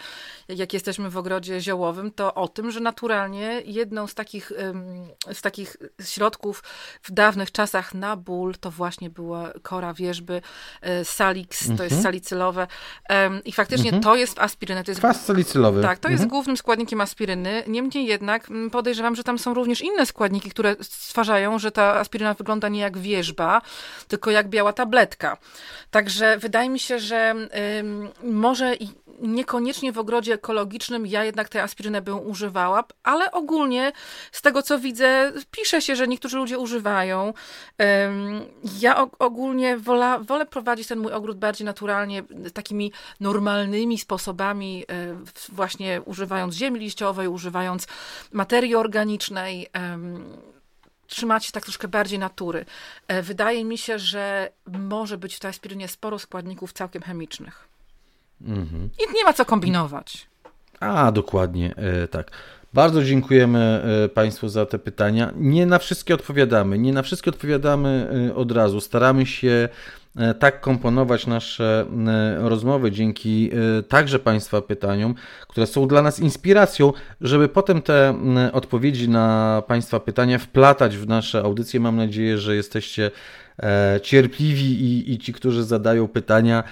jak- jesteśmy w ogrodzie ziołowym, to o tym, że naturalnie jedną z takich, z takich środków w dawnych czasach na ból to właśnie była kora wierzby, y, salix, to jest salicylowe Ym, i faktycznie to jest w aspirynę, to jest Kwas salicylowy. tak, to jest Mhm. głównym składnikiem aspiryny. Niemniej jednak mm, podejrzewam, że tam są również inne składniki, które stwarzają, że ta aspiryna wygląda nie jak wierzba, tylko jak biała tabletka. Także wydaje mi się, że ym, może i niekoniecznie w ogrodzie ekologicznym ja jednak tę aspirynę bym używała, ale ogólnie z tego co widzę, pisze się, że niektórzy ludzie używają. Ja og- ogólnie wola, wolę prowadzić ten mój ogród bardziej naturalnie, takimi normalnymi sposobami, e, właśnie używając ziemi liściowej, używając materii organicznej. Trzymać się tak troszkę bardziej natury. E, Wydaje mi się, że może być w tej aspirynie sporo składników całkiem chemicznych. Mhm. I nie ma co kombinować. A, dokładnie, e, tak. Bardzo dziękujemy e, Państwu za te pytania. Nie na wszystkie odpowiadamy, nie na wszystkie odpowiadamy e, od razu. Staramy się tak komponować nasze rozmowy dzięki także Państwa pytaniom, które są dla nas inspiracją, żeby potem te odpowiedzi na Państwa pytania wplatać w nasze audycje. Mam nadzieję, że jesteście cierpliwi i, i ci, którzy zadają pytania,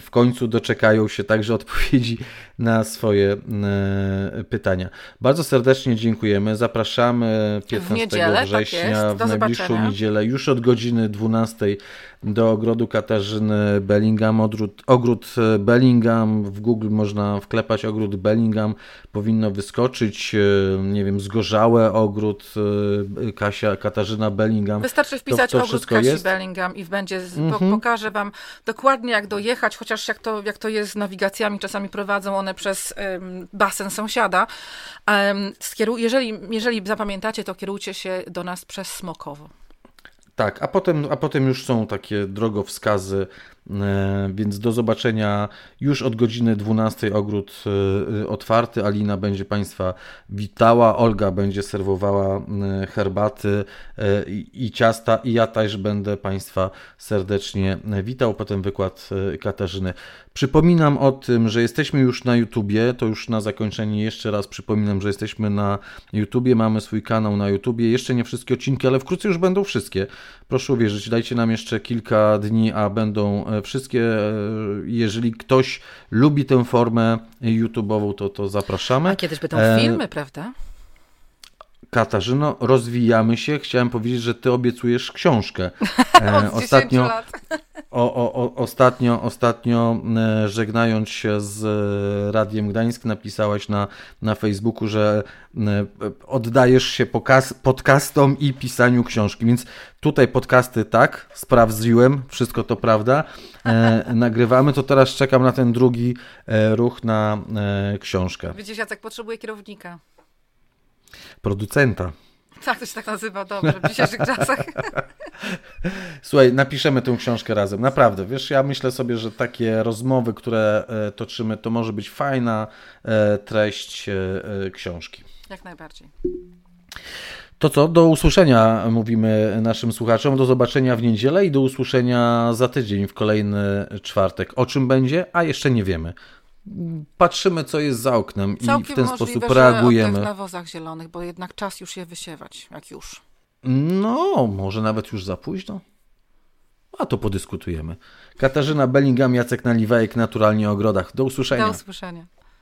w końcu doczekają się także odpowiedzi na swoje e, pytania. Bardzo serdecznie dziękujemy. Zapraszamy 15 niedzielę, tak września. Do w najbliższą zobaczenia. niedzielę już od godziny 12 do ogrodu Katarzyny Bellingham. Ogród, ogród e, Bellingham w Google można wklepać ogród Bellingham. Powinno wyskoczyć, e, nie wiem, zgorzałe ogród e, Kasia, Katarzyna Bellingham. Wystarczy wpisać to ogród wszystko Kasi jest? Bellingham i będzie, Mhm. pokażę wam dokładnie jak dojechać, chociaż jak to, jak to jest z nawigacjami, czasami prowadzą one przez em, basen sąsiada. Um, skieru, jeżeli, jeżeli zapamiętacie, to kierujcie się do nas przez Smokowo. Tak, a potem, a potem już są takie drogowskazy więc do zobaczenia już od godziny 12 ogród e, otwarty. Alina będzie Państwa witała, Olga będzie serwowała e, herbaty i ciasta i ja też będę Państwa serdecznie witał. Potem wykład Katarzyny. Przypominam o tym, że jesteśmy już na YouTubie, to już na zakończenie jeszcze raz przypominam, że jesteśmy na YouTubie, mamy swój kanał na YouTubie, jeszcze nie wszystkie odcinki, ale wkrótce już będą wszystkie. Proszę uwierzyć, dajcie nam jeszcze kilka dni, a będą wszystkie. Jeżeli ktoś lubi tę formę YouTube'ową, to, to zapraszamy. A kiedyś będą e... filmy, prawda? Katarzyno, rozwijamy się. Chciałem powiedzieć, że ty obiecujesz książkę. E, ostatnio, o, o, ostatnio, ostatnio e, żegnając się z e, Radiem Gdańsk, napisałaś na, na Facebooku, że oddajesz się podcastom i pisaniu książki. Więc tutaj podcasty tak, sprawdziłem, wszystko to prawda. nagrywamy, to teraz czekam na ten drugi ruch na książkę. Widzisz, Jacek potrzebuje kierownika producenta. Tak, to się tak nazywa, dobrze, w dzisiejszych czasach. Słuchaj, napiszemy tę książkę razem, naprawdę. Wiesz, ja myślę sobie, że takie rozmowy, które e, toczymy, to może być fajna e, treść e, książki. Jak najbardziej. To co, do usłyszenia mówimy naszym słuchaczom, do zobaczenia w niedzielę i do usłyszenia za tydzień w kolejny czwartek. O czym będzie, a jeszcze nie wiemy patrzymy, co jest za oknem Całkiem i w ten sposób reagujemy. Na nawozach zielonych, bo jednak czas już je wysiewać, jak już. No, może nawet już za późno. A to podyskutujemy. Katarzyna Bellingham, Jacek Naliwajek, Naturalnie o Ogrodach. Do usłyszenia. Do usłyszenia.